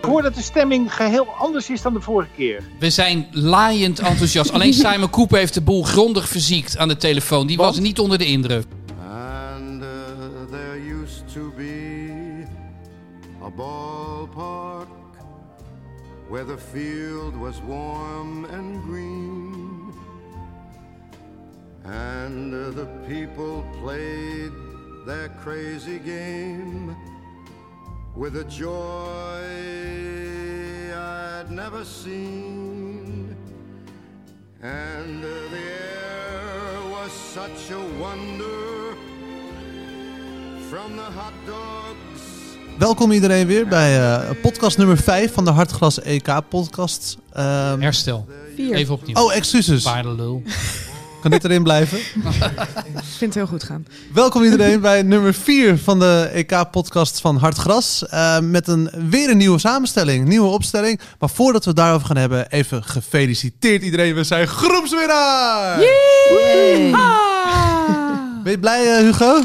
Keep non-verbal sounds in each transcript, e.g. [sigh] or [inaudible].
Ik hoor dat de stemming geheel anders is dan de vorige keer. We zijn laaiend enthousiast. Alleen [laughs] Simon Cooper heeft de boel grondig verziekt aan de telefoon. Die was niet onder de indruk. And uh, there used to be a ballpark where the field was warm and green. And uh, the people played their crazy game with a joy I'd never seen. And uh, the air was such a wonder from the hot dogs. Welkom iedereen weer bij eh, podcast nummer 5 van de Hartglas EK podcast. Ehm, Herstel. Even opnieuw. oh, excuses. Paardenlul. [laughs] Kan dit erin blijven? [laughs] Ik vind het heel goed gaan. Welkom iedereen bij nummer 4 van de EK podcast van Hartgras. Eh, met een, weer een nieuwe samenstelling, nieuwe opstelling. Maar voordat we het daarover gaan hebben, even gefeliciteerd iedereen. We zijn groepswinnaar! Ben je blij eh, Hugo?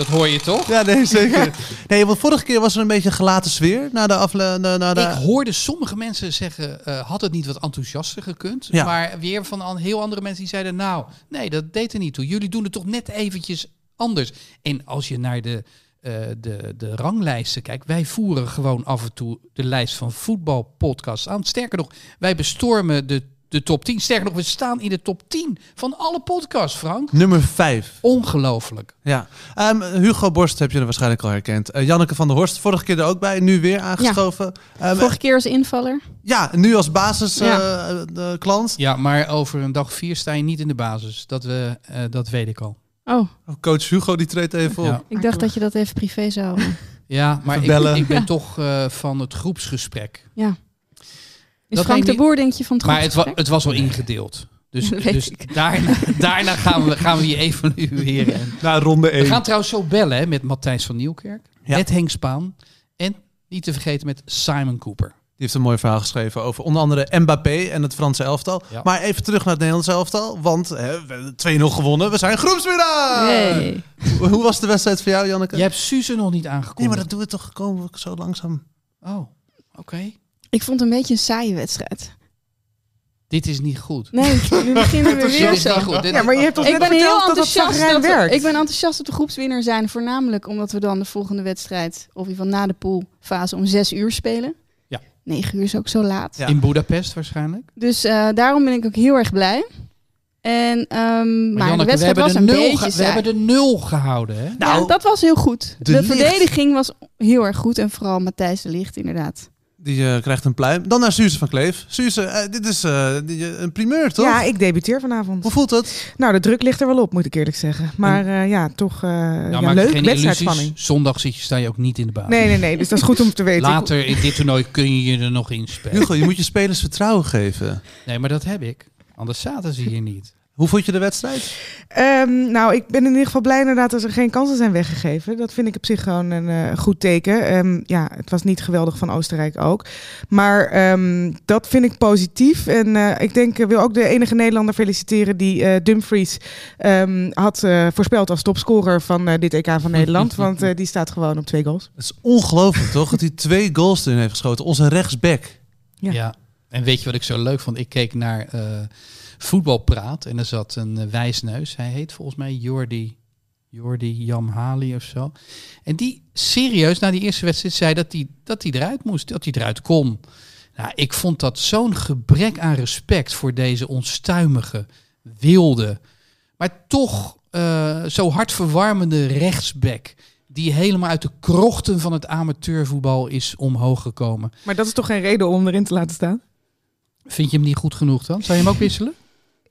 Dat hoor je toch? Ja, nee, zeker. [laughs] Nee, want vorige keer was er een beetje een gelaten sfeer na de afle na, na de... Ik hoorde sommige mensen zeggen, eh, had het niet wat enthousiaster gekund? Ja. Maar weer van an- heel andere mensen die zeiden, nou, nee, dat deed er niet toe. Jullie doen het toch net eventjes anders. En als je naar de, eh, de, de ranglijsten kijkt, wij voeren gewoon af en toe de lijst van voetbalpodcasts aan. Sterker nog, wij bestormen de, de top 10. Sterker nog, we staan in de top 10 van alle podcasts, Frank. Nummer 5. Ongelooflijk. Ja, Ehm, Hugo Borst heb je er waarschijnlijk al herkend. Eh, Janneke van der Horst, vorige keer er ook bij, nu weer aangeschoven. Ja, Vorige keer als invaller. ja nu als basis Ja. eh, de klant. Ja, maar over een dag vier sta je niet in de basis. Dat, we, eh, dat weet ik al. Oh, Coach Hugo die treedt even op. Ik dacht dat je dat even privé zou. Ja, maar ik, bellen. ik ben toch eh, van het groepsgesprek. Ja. Is Dat Frank de Boer, denk je, van het Maar het, wa- het was al ingedeeld. Dus, [laughs] dus daarna, [laughs] daarna gaan, we, gaan we die evalueren. En [laughs] Na ronde 1. we gaan trouwens zo bellen hè, met Matthijs van Nieuwkerk, Ja. met Henk Spaan en niet te vergeten met Simon Cooper. Die heeft een mooi verhaal geschreven over onder andere Mbappé en het Franse elftal. Ja. Maar even terug naar het Nederlandse elftal, want hè, we hebben 2-0 gewonnen. We zijn groepswinnaar! Hey. Hoe hoe was de wedstrijd voor jou, Janneke? Je hebt Suze nog niet aangekondigd. Nee, maar dat doen we toch komen we zo langzaam. Oh, oké. Ik vond het een beetje een saaie wedstrijd. Dit is niet goed. Nee, [laughs] nu beginnen we weer zo. goed. Ja, maar je hebt toch Ik net ben heel dat dat enthousiast. Dat we, werkt? ik ben enthousiast dat we groepswinnaar zijn. Voornamelijk omdat we dan de volgende wedstrijd, of in ieder geval na de poolfase, om zes uur spelen. Ja. Negen uur is ook zo laat. Ja. In Budapest waarschijnlijk. Dus eh, daarom ben ik ook heel erg blij. En, ehm, maar, de Janneke, we wedstrijd hebben, was de een nul beetje we hebben de nul gehouden. Hè? Nou, ja, dat was heel goed. de De, verdediging was heel erg goed. En vooral Matthijs de Licht, inderdaad. Die eh, krijgt een pluim. Dan naar Suze van Kleef. Suze, eh, dit is eh, een primeur, toch? Ja, ik debuteer vanavond. Hoe voelt het? Nou, de druk ligt er wel op, moet ik eerlijk zeggen. Maar eh, ja, toch eh Nou, ja, leuk. geen Wedstrijdspanning. illusies. Zondag zit je, sta je ook niet in de baan. Nee, nee, nee. Dus dat is goed om te weten. Later in dit toernooi kun je je er nog in spelen. Hugo, je moet je spelers vertrouwen geven. Nee, maar dat heb ik. Anders zaten ze hier niet. Hoe vond je de wedstrijd? Ehm, nou, ik ben in ieder geval blij inderdaad dat er geen kansen zijn weggegeven. Dat vind ik op zich gewoon een eh, goed teken. Ehm, ja, het was niet geweldig van Oostenrijk ook. Maar ehm, dat vind ik positief. En eh, ik denk, ik wil ook de enige Nederlander feliciteren die eh, Dumfries ehm, had eh, voorspeld als topscorer van eh, dit EK van Nederland. [laughs] want eh, die staat gewoon op twee goals. Het is ongelooflijk, toch? Dat hij twee goals erin heeft geschoten. Onze rechtsback. Ja. Ja. En weet je wat ik zo leuk vond? Ik keek naar eh, Voetbalpraat en er zat een eh, wijsneus. Hij heet volgens mij Jordi, Jordi Jamhali of zo. En die serieus na die eerste wedstrijd zei dat hij dat die eruit moest, dat hij eruit kon. Nou, ik vond dat zo'n gebrek aan respect voor deze onstuimige, wilde, maar toch eh, zo hartverwarmende rechtsback. Die helemaal uit de krochten van het amateurvoetbal is omhoog gekomen. Maar dat is toch geen reden om erin te laten staan? Vind je hem niet goed genoeg dan? Zou je hem ook [laughs] wisselen?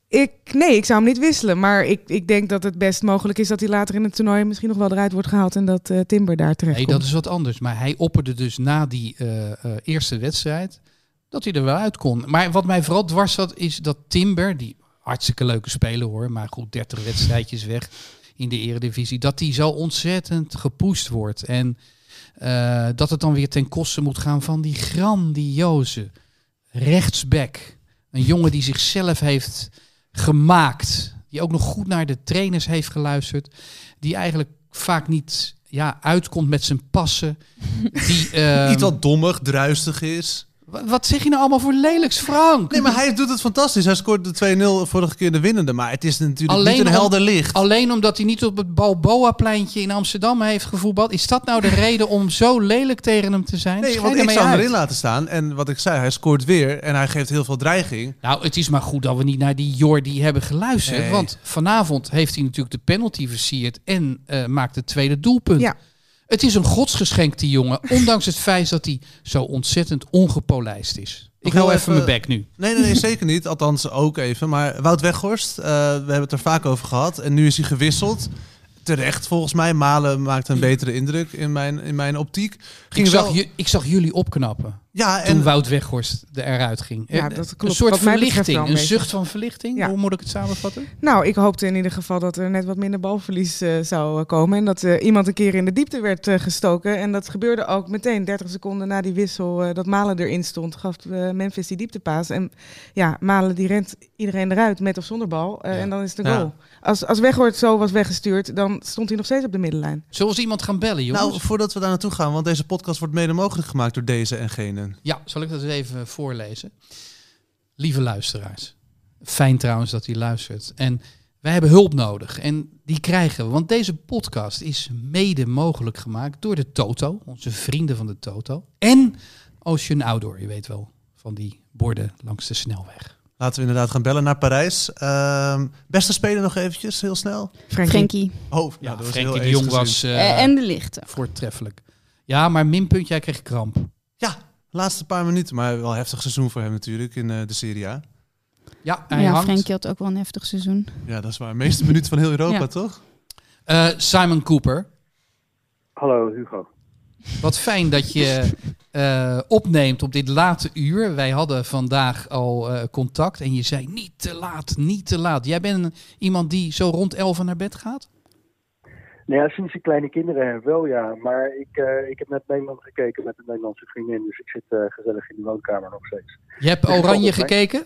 Ik, nee, ik zou hem niet wisselen. Maar ik, ik denk dat het best mogelijk is dat hij later in het toernooi misschien nog wel eruit wordt gehaald. En dat eh, Timber daar terecht Nee, dat is wat anders. Maar hij opperde dus na die eh, eh, eerste wedstrijd dat hij er wel uit kon. Maar wat mij vooral dwars zat, is dat Timber, die hartstikke leuke speler hoor. Maar goed, 30 wedstrijdjes weg in de eredivisie. Dat die zo ontzettend gepusht wordt. En dat het dan weer ten koste moet gaan van die grandioze rechtsback. Een jongen die zichzelf heeft gemaakt. Die ook nog goed naar de trainers heeft geluisterd. Die eigenlijk vaak niet ja, uitkomt met zijn passen. Die, [laughs] ehm, Iets wat dommig, druistig is. Wa- wat zeg je nou allemaal voor lelijks, Frank? Nee, maar hij doet het fantastisch. Hij scoorde de 2-0 vorige keer de winnende. Maar het is natuurlijk Alleen niet een helder licht. Alleen omdat hij niet op het Balboa-pleintje in Amsterdam heeft gevoetbald. Is dat nou de [laughs] reden om zo lelijk tegen hem te zijn? Nee, Schijn want ik zou hem uit. erin laten staan. En wat ik zei, hij scoort weer. En hij geeft heel veel dreiging. Nou, het is maar goed dat we niet naar die Jordi hebben geluisterd. Nee. Want vanavond heeft hij natuurlijk de penalty versierd en eh, maakt het tweede doelpunt. Ja. Het is een godsgeschenk, die jongen. Ondanks het feit dat hij zo ontzettend ongepolijst is. Ik hou even even- mijn bek nu. Nee, nee, nee, zeker niet. Althans, ook even. Maar Wout Weghorst, eh, we hebben het er vaak over gehad. En nu is hij gewisseld. Terecht, volgens mij. Malen maakt een betere indruk in mijn, in mijn optiek. Ik Ging zag, wel... ju- ik zag jullie opknappen Ja, toen en Wout Weghorst eruit ging. Ja, Eh, dat Een klopt. soort Wat mij betreft verlichting, een, een beetje. zucht van verlichting. Ja. Hoe moet ik het samenvatten? Nou, ik hoopte in ieder geval dat er net wat minder balverlies eh, zou eh, komen. En dat iemand een keer in de diepte werd gestoken. En dat gebeurde ook meteen 30 seconden na die wissel dat Malen erin stond. Gaf Memphis die dieptepaas. En ja, Malen die rent iedereen eruit met of zonder bal. Ja. En dan is het een Ja. goal. Als, als Weghorst zo was weggestuurd, dan stond hij nog steeds op de middenlijn. Zullen we eens iemand gaan bellen, jongens? nou, voordat we daar naartoe gaan, want deze podcast wordt mede mogelijk gemaakt door deze en gene. Ja, zal ik dat eens even voorlezen? Lieve luisteraars. Fijn trouwens dat u luistert. En wij hebben hulp nodig. En die krijgen we. Want deze podcast is mede mogelijk gemaakt door de Toto. Onze vrienden van de Toto. En Ocean Outdoor. Je weet wel, van die borden langs de snelweg. Laten we inderdaad gaan bellen naar Parijs. Ehm, beste speler nog eventjes, heel snel. Frenkie. Oh, Ja, Frenkie heel de Jong was Eh, en de lichten. voortreffelijk. Ja, maar minpunt, jij kreeg kramp. Ja, laatste paar minuten. Maar wel een heftig seizoen voor hem natuurlijk in eh, de Serie A. Ja, hij ja, hangt. Frenkie had ook wel een heftig seizoen. Ja, dat is waar. Meeste minuten van heel Europa, Ja. toch? Eh, Simon Cooper. Hallo Hugo. Wat fijn dat je eh, opneemt op dit late uur. Wij hadden vandaag al eh, contact en je zei niet te laat, niet te laat. Jij bent een- iemand die zo rond 11 naar bed gaat? Nou ja, sinds ik kleine kinderen heb wel ja. Maar ik, eh, ik heb net Nederland gekeken met een Nederlandse vriendin. Dus ik zit eh, gezellig in de woonkamer nog steeds. Je hebt Ik Oranje gekeken?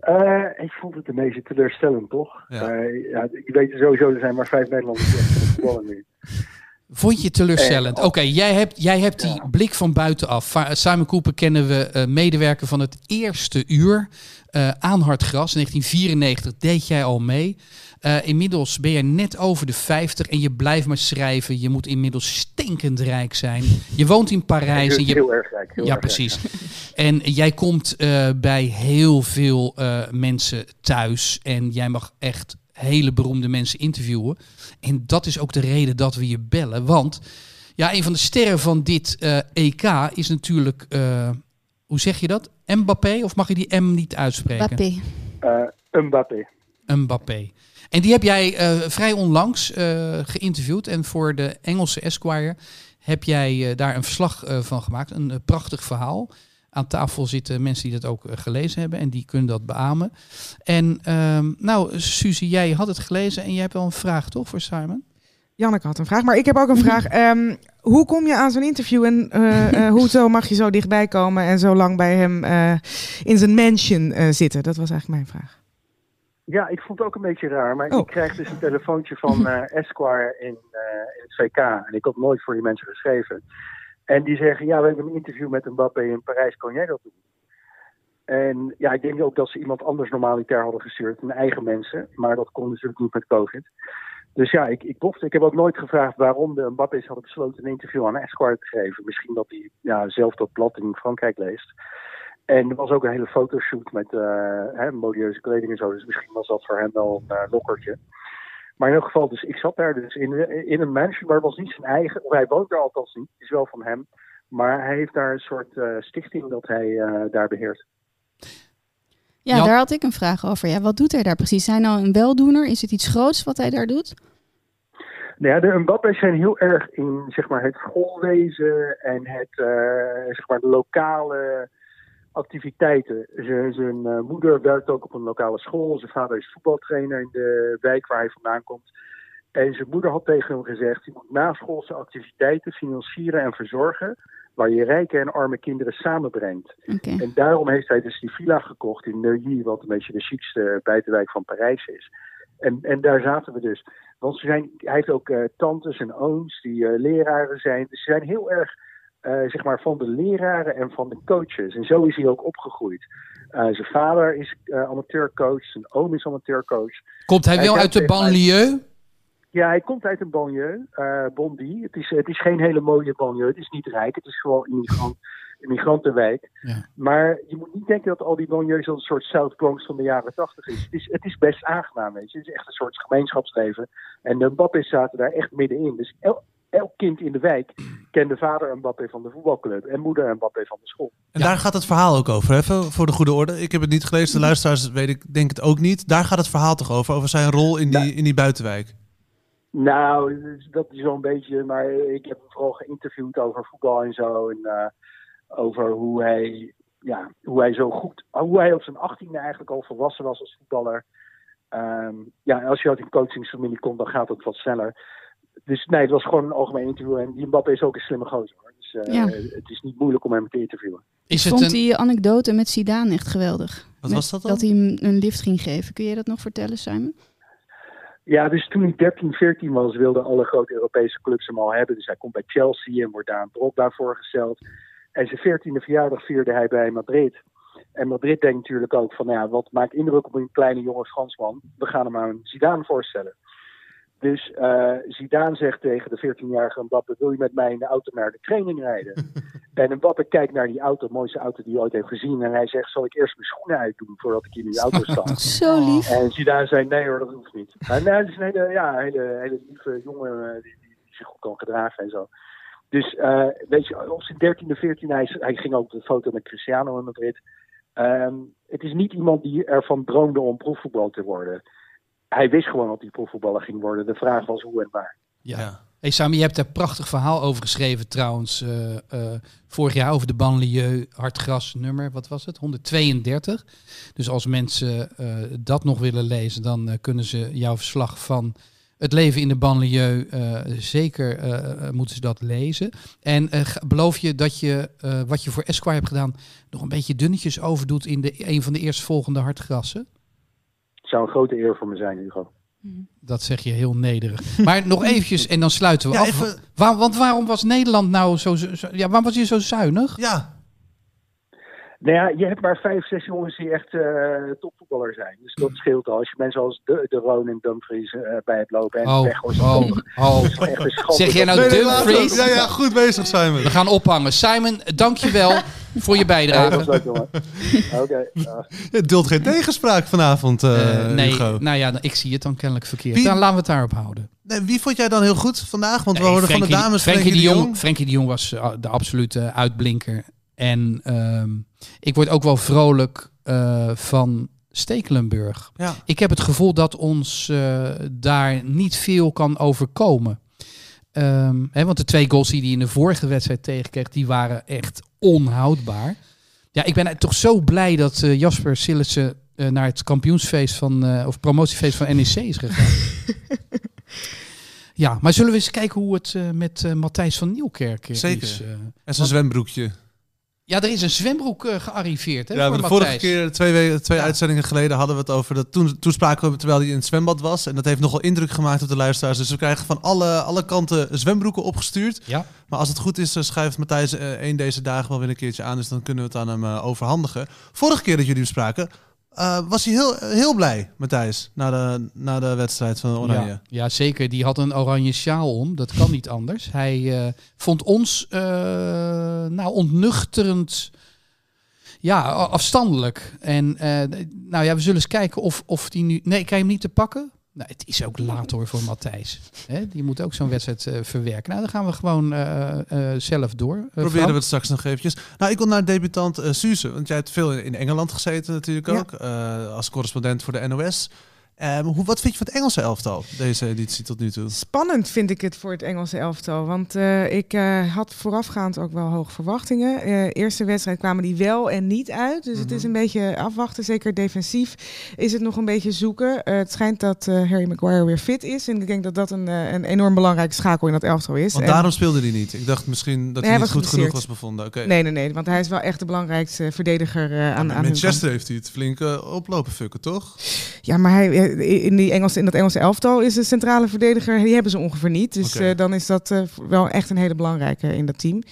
Eh, ik vond het een beetje teleurstellend, toch? Ja. Ja, ik weet sowieso, er zijn maar vijf Nederlanders die echt voetballen nu. Vond je teleurstellend? Oké, jij hebt, jij hebt die Ja. blik van buitenaf. Simon Cooper kennen we, medewerker van het eerste uur. Eh aan Hard Gras, 1994 deed jij al mee. Eh, inmiddels ben je net over de 50 en je blijft maar schrijven. Je moet inmiddels stinkend rijk zijn. Je woont in Parijs. heel, En je, heel erg rijk. Heel ja, erg precies. En jij komt eh, bij heel veel mensen thuis. En jij mag echt hele beroemde mensen interviewen. En dat is ook de reden dat we je bellen. Want ja, een van de sterren van dit EK is natuurlijk, hoe zeg je dat? Mbappé? Of mag je die M niet uitspreken? Mbappé. Eh, Mbappé. Mbappé. En die heb jij eh, vrij onlangs eh, geïnterviewd. En voor de Engelse Esquire heb jij daar een verslag eh, van gemaakt. Een prachtig verhaal. Aan tafel zitten mensen die dat ook gelezen hebben. En die kunnen dat beamen. En ehm, nou, Suzy, jij had het gelezen. En jij hebt wel een vraag, toch, voor Simon? Janneke had een vraag, maar ik heb ook een [laughs] vraag. Ehm, hoe kom je aan zo'n interview en eh, eh, [laughs] hoezo mag je zo dichtbij komen en zo lang bij hem eh, in zijn mansion eh, zitten? Dat was eigenlijk mijn vraag. Ja, ik vond het ook een beetje raar. Maar Oh. ik krijg dus een telefoontje van [laughs] eh, Esquire in, eh, in het VK. En ik had nooit voor die mensen geschreven. En die zeggen, ja, we hebben een interview met Mbappé in Parijs. Kan jij dat doen? En ja, ik denk ook dat ze iemand anders normaliter hadden gestuurd. Hun eigen mensen. Maar dat kon natuurlijk niet met COVID. Dus ja, ik, ik bofte. Ik heb ook nooit gevraagd waarom de Mbappé's hadden besloten een interview aan Esquire te geven. Misschien dat hij ja, zelf dat blad in Frankrijk leest. En er was ook een hele fotoshoot met eh, hè, modieuze kleding en zo. Dus misschien was dat voor hem wel een eh, lokkertje. Maar in elk geval, dus ik zat daar dus in, in een mansion, maar het was niet zijn eigen. Of hij woont daar althans niet. Het is wel van hem. Maar hij heeft daar een soort eh, stichting dat hij daar beheert. Ja, daar had ik een vraag over. Ja, wat doet hij daar precies? Hij nou een weldoener? Is het iets groots wat hij daar doet? Nou ja, de Mbappé's zijn heel erg in zeg maar, het schoolwezen en het, eh, zeg maar, de lokale activiteiten. Zijn eh, moeder werkt ook op een lokale school. Zijn vader is voetbaltrainer in de wijk waar hij vandaan komt. En zijn moeder had tegen hem gezegd: je moet naschoolse activiteiten financieren en verzorgen. Waar je rijke en arme kinderen samenbrengt. En daarom heeft hij dus die villa gekocht in Neuilly, wat een beetje de chicste buitenwijk van Parijs is. En, en daar zaten we dus. Want ze zijn, hij heeft ook eh, tantes en ooms die eh, leraren zijn. Dus ze zijn heel erg eh, zeg maar van de leraren en van de coaches. En zo is hij ook opgegroeid. Eh, zijn vader is eh, amateurcoach, zijn oom is amateurcoach. Komt hij Hij wel uit de banlieue? Ja, hij komt uit een banlieue, eh Bondy. Het is, het is geen hele mooie banlieue, het is niet rijk, het is gewoon een migrant, een migrantenwijk. Ja. Maar je moet niet denken dat al die banlieues al een soort South Bronx van de jaren tachtig is. Het, is. het is best aangenaam, weet je. Het is echt een soort gemeenschapsleven. En de Mbappé's zaten daar echt middenin. Dus el- elk kind in de wijk kende vader Mbappé van de voetbalclub en moeder Mbappé van de school. En daar gaat het verhaal ook over, even voor de goede orde. Ik heb het niet gelezen, de luisteraars weet ik denk het ook niet. Daar gaat het verhaal toch over, over zijn rol in die, in die buitenwijk. Nou, dat is wel een beetje, maar ik heb hem vooral geïnterviewd over voetbal en zo. En eh, over hoe hij, ja, hoe hij zo goed, hoe hij op zijn achttiende eigenlijk al volwassen was als voetballer. Ehm, ja, als je uit een coachingsfamilie komt, dan gaat het wat sneller. Dus nee, het was gewoon een algemeen interview. En die Mbappé is ook een slimme gozer. Hoor. Dus eh, Ja. het is niet moeilijk om hem te interviewen. Is Ik vond een... die anekdote met Zidane echt geweldig. Wat Met- was dat dan? Dat hij hem een lift ging geven. Kun je dat nog vertellen, Simon? Ja, dus toen hij 13, 14 was, wilden alle grote Europese clubs hem al hebben. Dus hij komt bij Chelsea en wordt daar een Drogba voorgesteld. En zijn 14e verjaardag vierde hij bij Madrid. En Madrid denkt natuurlijk ook van, nou ja, wat maakt indruk op een kleine jonge Fransman? We gaan hem aan Zidane voorstellen. Dus eh Zidane zegt tegen de 14-jarige Mbappé, wil je met mij in de auto naar de training rijden? [laughs] en Mbappé kijkt naar die auto, mooiste auto die hij ooit heeft gezien. En hij zegt, zal ik eerst mijn schoenen uitdoen voordat ik in die auto sta? [laughs] Zo lief. En Zidane zei, nee hoor, dat hoeft niet. Maar nee, het is een hele, ja, hele, hele lieve jongen eh, die, die, zich goed kan gedragen en zo. Dus eh, weet je, op zijn dertiende, veertiende, hij, hij ging ook de foto met Cristiano in Madrid. Ehm, het is niet iemand die ervan droomde om profvoetbal te worden. Hij wist gewoon dat hij profvoetballer ging worden. De vraag was hoe en waar. Ja. Hey Sami, je hebt daar een prachtig verhaal over geschreven trouwens. eh, eh, vorig jaar over de banlieue hartgras nummer, wat was het? 132. Dus als mensen eh, dat nog willen lezen, dan kunnen ze jouw verslag van het leven in de banlieue eh, zeker moeten ze dat lezen. En beloof je dat je eh, wat je voor Esquire hebt gedaan nog een beetje dunnetjes overdoet in de, een van de eerstvolgende hartgrassen? Het zou een grote eer voor me zijn, Hugo. Dat zeg je heel nederig. [laughs] Maar nog eventjes en dan sluiten we Ja, af. even- Waar- want waarom was Nederland nou zo, zo, zo- Ja, waarom was je zo zuinig? Ja, Nou ja, je hebt maar vijf, zes jongens die echt eh topvoetballer zijn. Dus dat scheelt al. Als je mensen als de, de Roon en Dumfries eh, bij hebt lopen en Oh, Weghorst. oh, oh. Zeg jij nou Nee, Dumfries? Ja, ja, goed bezig Simon. We gaan ophangen. Simon, dankjewel voor je Ja, bijdrage. leuk, jongen. Oké. ja. Je duldt geen tegenspraak vanavond, eh, Eh, nee, Hugo. nou ja, ik zie het dan kennelijk verkeerd. Wie- Dan laten we het daarop houden. Nee, wie vond jij dan heel goed vandaag? Want we hoorden van de Frenkie- dames Frenkie de Jong. Frenkie de Jong was eh, de absolute uitblinker. En ehm, ik word ook wel vrolijk eh, van Stekelenburg. Ja. Ik heb het gevoel dat ons eh, daar niet veel kan overkomen. Ehm, hè, want de twee goals die hij in de vorige wedstrijd tegenkreeg, die waren echt onhoudbaar. Ja, ik ben toch zo blij dat eh, Jasper Sillissen eh, naar het kampioensfeest van, eh, of promotiefeest van NEC is gegaan. [laughs] ja, maar zullen we eens kijken hoe het eh, met Matthijs van Nieuwkerk eh, Zeker. is? eh? En zijn zwembroekje. Ja, er is een zwembroek eh, gearriveerd hè, Ja, voor de vorige keer, twee, we- twee Ja. uitzendingen geleden, hadden we het over dat. Toen, toen spraken we terwijl hij in het zwembad was. En dat heeft nogal indruk gemaakt op de luisteraars. Dus we krijgen van alle, alle kanten zwembroeken opgestuurd. Ja. Maar als het goed is, eh, schuift Matthijs eh, één deze dagen wel weer een keertje aan. Dus dan kunnen we het aan hem eh, overhandigen. Vorige keer dat jullie hem spraken, eh, was hij heel, heel blij, Matthijs. Na de, na de wedstrijd van Oranje. Ja, zeker. Die had een oranje sjaal om. Dat kan niet anders. Hij eh, vond ons eh, nou ontnuchterend. Ja, afstandelijk. En nou ja, we zullen eens kijken of, of die nu. Nee, kan je hem niet te pakken? Nou, het is ook laat hoor voor Matthijs. Die moet ook zo'n wedstrijd eh, verwerken. Nou, dan gaan we gewoon eh, eh, zelf door. Proberen we het straks nog eventjes. Nou, ik wil naar debutant Suze. Want jij hebt veel in Engeland gezeten natuurlijk ook. als correspondent voor de NOS. Ehm, hoe, wat vind je van het Engelse elftal, deze editie tot nu toe? Spannend vind ik het voor het Engelse elftal. Want eh, ik eh, had voorafgaand ook wel hoge verwachtingen. Eh, eerste wedstrijd kwamen die wel en niet uit. Dus het is Mhm. een beetje afwachten. Zeker defensief is het nog een beetje zoeken. Het schijnt dat Harry Maguire weer fit is. En ik denk dat dat een, een enorm belangrijke schakel in dat elftal is. Want En- daarom speelde hij niet. Ik dacht misschien dat Nee, hij niet goed genoeg was bevonden. Oké. Nee, nee, nee. Want hij is wel echt de belangrijkste verdediger aan, Aan. Manchester heeft hij het flink eh, oplopen fucken, toch? Ja, maar hij, in, die Engelse, in dat Engelse elftal is de centrale verdediger, die hebben ze ongeveer niet. Dus eh, dan is dat eh, wel echt een hele belangrijke in dat team.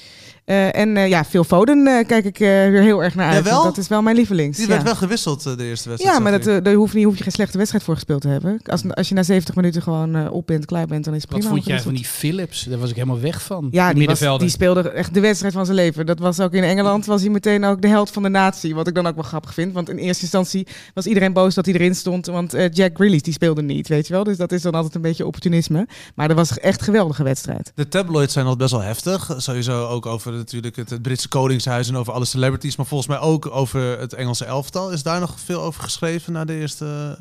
Eh, en eh, ja, Phil Foden eh, kijk ik weer heel erg naar uit. Jawel? Dat is wel mijn lievelings. Die ja. werd wel gewisseld de eerste wedstrijd. ja, maar dat, daar hoef, je, hoef je geen slechte wedstrijd voor gespeeld te hebben. Als, als je na 70 minuten gewoon op bent, klaar bent, dan is het Wat prima. vond jij van die Philips? Daar was ik helemaal weg van. Ja, die die, was, die speelde echt de wedstrijd van zijn leven. Dat was ook in Engeland, was hij meteen ook de held van de natie. Wat ik dan ook wel grappig vind. Want in eerste instantie was iedereen boos dat hij erin stond. Want eh, Jack Grealish, die speelde niet, weet je wel. Dus dat is dan altijd een beetje opportunisme. Maar dat was echt een geweldige wedstrijd. De tabloids zijn al best wel heftig. Sowieso ook over natuurlijk het, het Britse Koningshuis en over alle celebrities. Maar volgens mij ook over het Engelse elftal. Is daar nog veel over geschreven na de eerste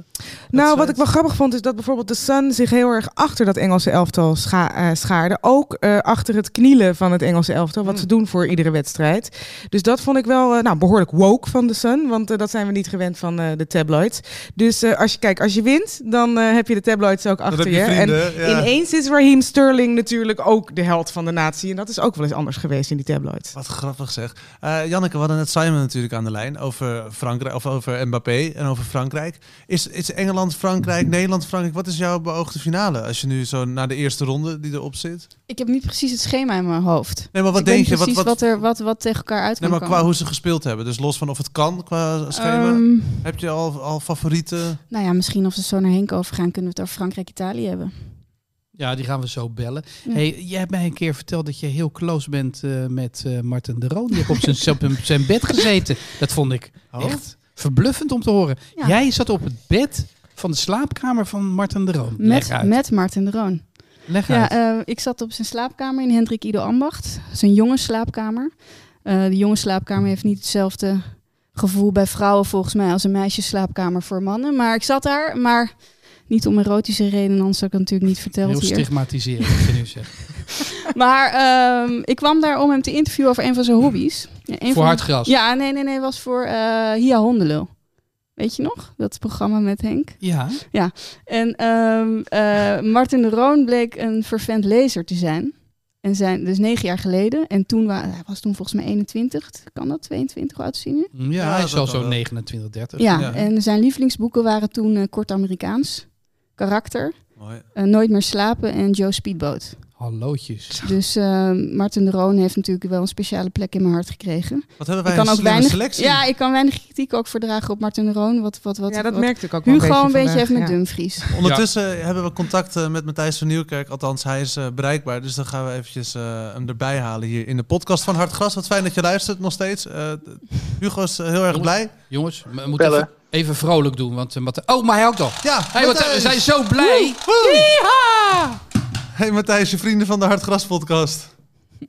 Nou, wat ik wel grappig vond, is dat bijvoorbeeld de Sun zich heel erg achter dat Engelse elftal scha eh, schaarde. Ook eh, achter het knielen van het Engelse elftal, wat ze doen voor iedere wedstrijd. Dus dat vond ik wel eh, nou, behoorlijk woke van de Sun, want eh, dat zijn we niet gewend van eh, de tabloids. Dus eh, als je kijkt, als je wint, dan eh, heb je de tabloids ook achter je je. vrienden, en ja. ineens is Raheem Sterling natuurlijk ook de held van de natie. En dat is ook wel eens anders geweest in die tabloids. Wat grappig zeg. Eh Janneke, we hadden net Simon natuurlijk aan de lijn over Frankrijk of over Mbappé en over Frankrijk. Is, is Engeland, Frankrijk, Nederland, Frankrijk? Wat is jouw beoogde finale als je nu zo naar de eerste ronde die erop zit? Ik heb niet precies het schema in mijn hoofd. Nee, maar wat ik denk weet je? Wat, precies wat, wat, er, wat, wat tegen elkaar uit nee, maar qua komen. hoe ze gespeeld hebben. Dus los van of het kan qua schema. Ehm, heb je al, al favorieten? nou ja, misschien als we zo naar Henk overgaan, kunnen we het over Frankrijk-Italië hebben. Ja, die gaan we zo bellen. Ja. Hey, jij hebt mij een keer verteld dat je heel close bent eh, met eh Martin de Roon. Die heeft op zijn, [laughs] op zijn bed gezeten. Dat vond ik Oh. echt verbluffend om te horen. Ja. Jij zat op het bed van de slaapkamer van Martin de Roon. Met, met Martin de Roon. Leg Ja, uit. eh, ik zat op zijn slaapkamer in Hendrik Ido Ambacht. Zijn jonge slaapkamer. De jonge slaapkamer heeft niet hetzelfde gevoel bij vrouwen volgens mij als een meisjesslaapkamer voor mannen. Maar ik zat daar, maar niet om erotische redenen, anders zou ik het natuurlijk niet verteld heel hier. wat je nu zegt. [laughs] Maar ehm, ik kwam daar om hem te interviewen over een van zijn hobby's. Ja, een Voor van- hard gras. Ja, nee, nee, nee, was voor eh Hia Hondelul. Weet je nog? Dat programma met Henk. Ja. En ehm, eh, Martin de Roon bleek een vervent lezer te zijn. En zijn, dus negen jaar geleden. En toen wa hij was toen volgens mij 21. Kan dat? 22? Hoe oud hij nu? Ja, Ja, hij is al zo wel. 29, 30. Ja, ja. en zijn lievelingsboeken waren toen eh, Kort Amerikaans, Karakter, Mooi. eh, Nooit meer slapen en Joe Speedboat. Hallootjes. Dus eh, Martin de Roon heeft natuurlijk wel een speciale plek in mijn hart gekregen. Wat hebben wij ik kan een ook slimme weinig, selectie. ja, ik kan weinig kritiek ook verdragen op Martin de Roon. Wat, wat, wat, ja, dat wat merkte ik ook wel Hugo een beetje heeft met ja. Dumfries. [laughs] Ondertussen hebben we contact eh, met Matthijs van Nieuwkerk. Althans, hij is eh, bereikbaar. Dus dan gaan we eventjes eh, hem erbij halen hier in de podcast van Hartgras. Wat fijn dat je luistert nog steeds. Eh, Hugo is eh, heel erg blij. Jongens, we moeten Bellen. even, even vrolijk doen. Want, eh, Mathij- oh, maar hij ook al. Ja, Hey, wat, we zijn zo blij. Hey Matthijs, je vrienden van de Hartgras podcast.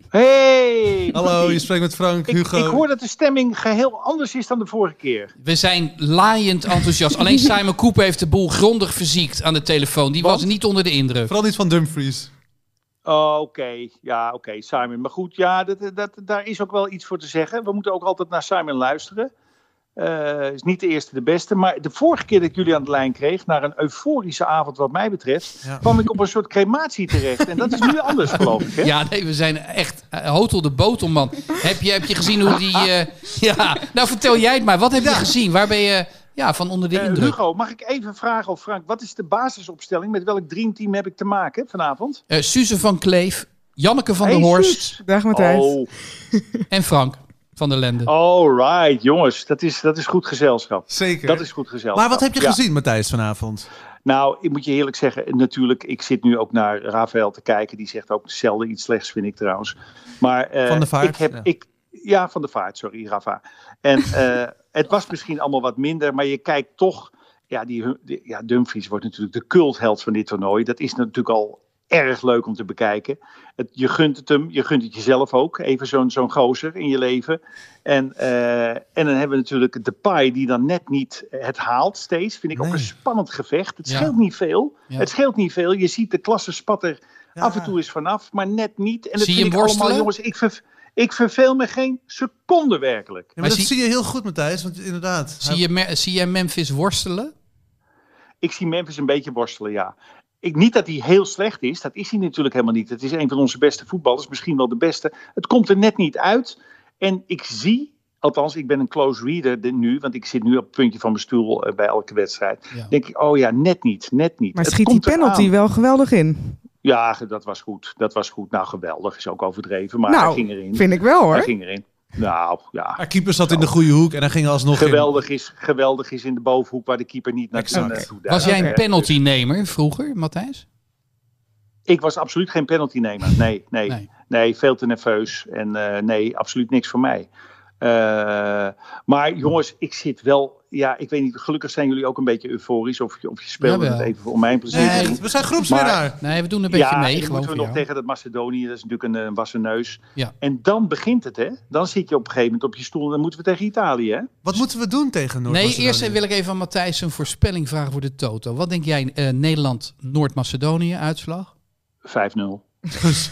Hey! Hallo, je spreekt met Frank, Ik, Hugo. ik hoor dat de stemming geheel anders is dan de vorige keer. We zijn laaiend enthousiast. Alleen [laughs] Simon Cooper heeft de boel grondig verziekt aan de telefoon. Die was niet onder de indruk. Vooral niet van Dumfries. Oh, oké. Ja, oké, Simon. Maar goed, ja, dat, dat, daar is ook wel iets voor te zeggen. We moeten ook altijd naar Simon luisteren. Eh is niet de eerste de beste. Maar de vorige keer dat ik jullie aan de lijn kreeg, naar een euforische avond wat mij betreft, Ja. kwam ik op een soort crematie terecht. En dat is nu anders, geloof ik. Hè? Ja, nee, we zijn echt uh, hotel de botelman. heb, je, heb je gezien hoe die... eh, [laughs] ja, nou vertel jij het maar. Wat heb je gezien? Waar ben je ja, van onder de Eh, indruk? Hugo, mag ik even vragen of Frank, wat is de basisopstelling? Met welk dreamteam heb ik te maken vanavond? Eh Suze van Kleef, Janneke van Hey, der Horst Suus. Dag Matthijs. Oh, en Frank van der Lende. all right, jongens. Dat is, dat is goed gezelschap. Zeker. Dat is goed gezelschap. maar wat heb je Ja. gezien, Matthijs, vanavond? Nou, ik moet je eerlijk zeggen, natuurlijk, ik zit nu ook naar Rafael te kijken. Die zegt ook zelden iets slechts, vind ik trouwens. Maar eh, Van de Vaart, Ik heb, ja. ik, ja, van de vaart, sorry, Rafa. En [laughs] eh, het was misschien allemaal wat minder, maar je kijkt toch. Ja, die, die- ja, Dumfries wordt natuurlijk de cultheld van dit toernooi. Dat is natuurlijk al erg leuk om te bekijken. Het, je gunt het hem, je gunt het jezelf ook. Even zo'n zo'n gozer in je leven. En, eh, en dan hebben we natuurlijk de paai die dan net niet het haalt steeds. Vind ik ook een spannend gevecht. Het Ja. scheelt niet veel. Ja. Het scheelt niet veel. Je ziet de klasse spat er Ja. af en toe eens vanaf, maar net niet. En dat Zie je vind hem ik allemaal, jongens, ik, ver, ik verveel me geen seconde werkelijk. Ja, maar dat zie- zie je heel goed, Matthijs. Want inderdaad. Zie je, zie je Memphis worstelen? Ik zie Memphis een beetje worstelen, ja. Ik, niet dat hij heel slecht is, dat is hij natuurlijk helemaal niet. Het is een van onze beste voetballers, misschien wel de beste. Het komt er net niet uit. En ik zie, althans, ik ben een close reader de- nu, want ik zit nu op het puntje van mijn stoel eh, bij elke wedstrijd. Ja. Denk ik, oh ja, net niet, net niet. Maar Het schiet die penalty wel geweldig in. Ja, dat was goed. Dat was goed. Nou, geweldig is ook overdreven, maar nou, hij ging erin. vind ik wel hoor. Hij ging erin. Nou, ja. Haar keeper zat in de goede hoek en hij ging alsnog in. Geweldig is, geweldig is in de bovenhoek waar de keeper niet naar Exact. naartoe Was jij een Eh, penaltynemer vroeger, Matthijs? Ik was absoluut geen penalty nemer. Nee, nee, Nee. nee. veel te nerveus. En eh, nee, absoluut niks voor mij. Eh, maar jongens, ik zit wel. Ja, ik weet niet. Gelukkig zijn jullie ook een beetje euforisch. Of, je- of je speelde Jawel. het even voor mijn plezier. Nee, we zijn groepswinnaar. Nee, we doen een beetje ja, mee. moeten we nog jou. tegen dat Macedonië. Dat is natuurlijk een, een wassen neus. Ja. En dan begint het, hè? Dan zit je op een gegeven moment op je stoel. En dan moeten we tegen Italië, hè? Wat moeten we doen tegen noord Nee, eerst wil ik even aan Matthijs een voorspelling vragen voor de Toto. Wat denk jij, eh, Nederland-Noord-Macedonië uitslag? 5-0.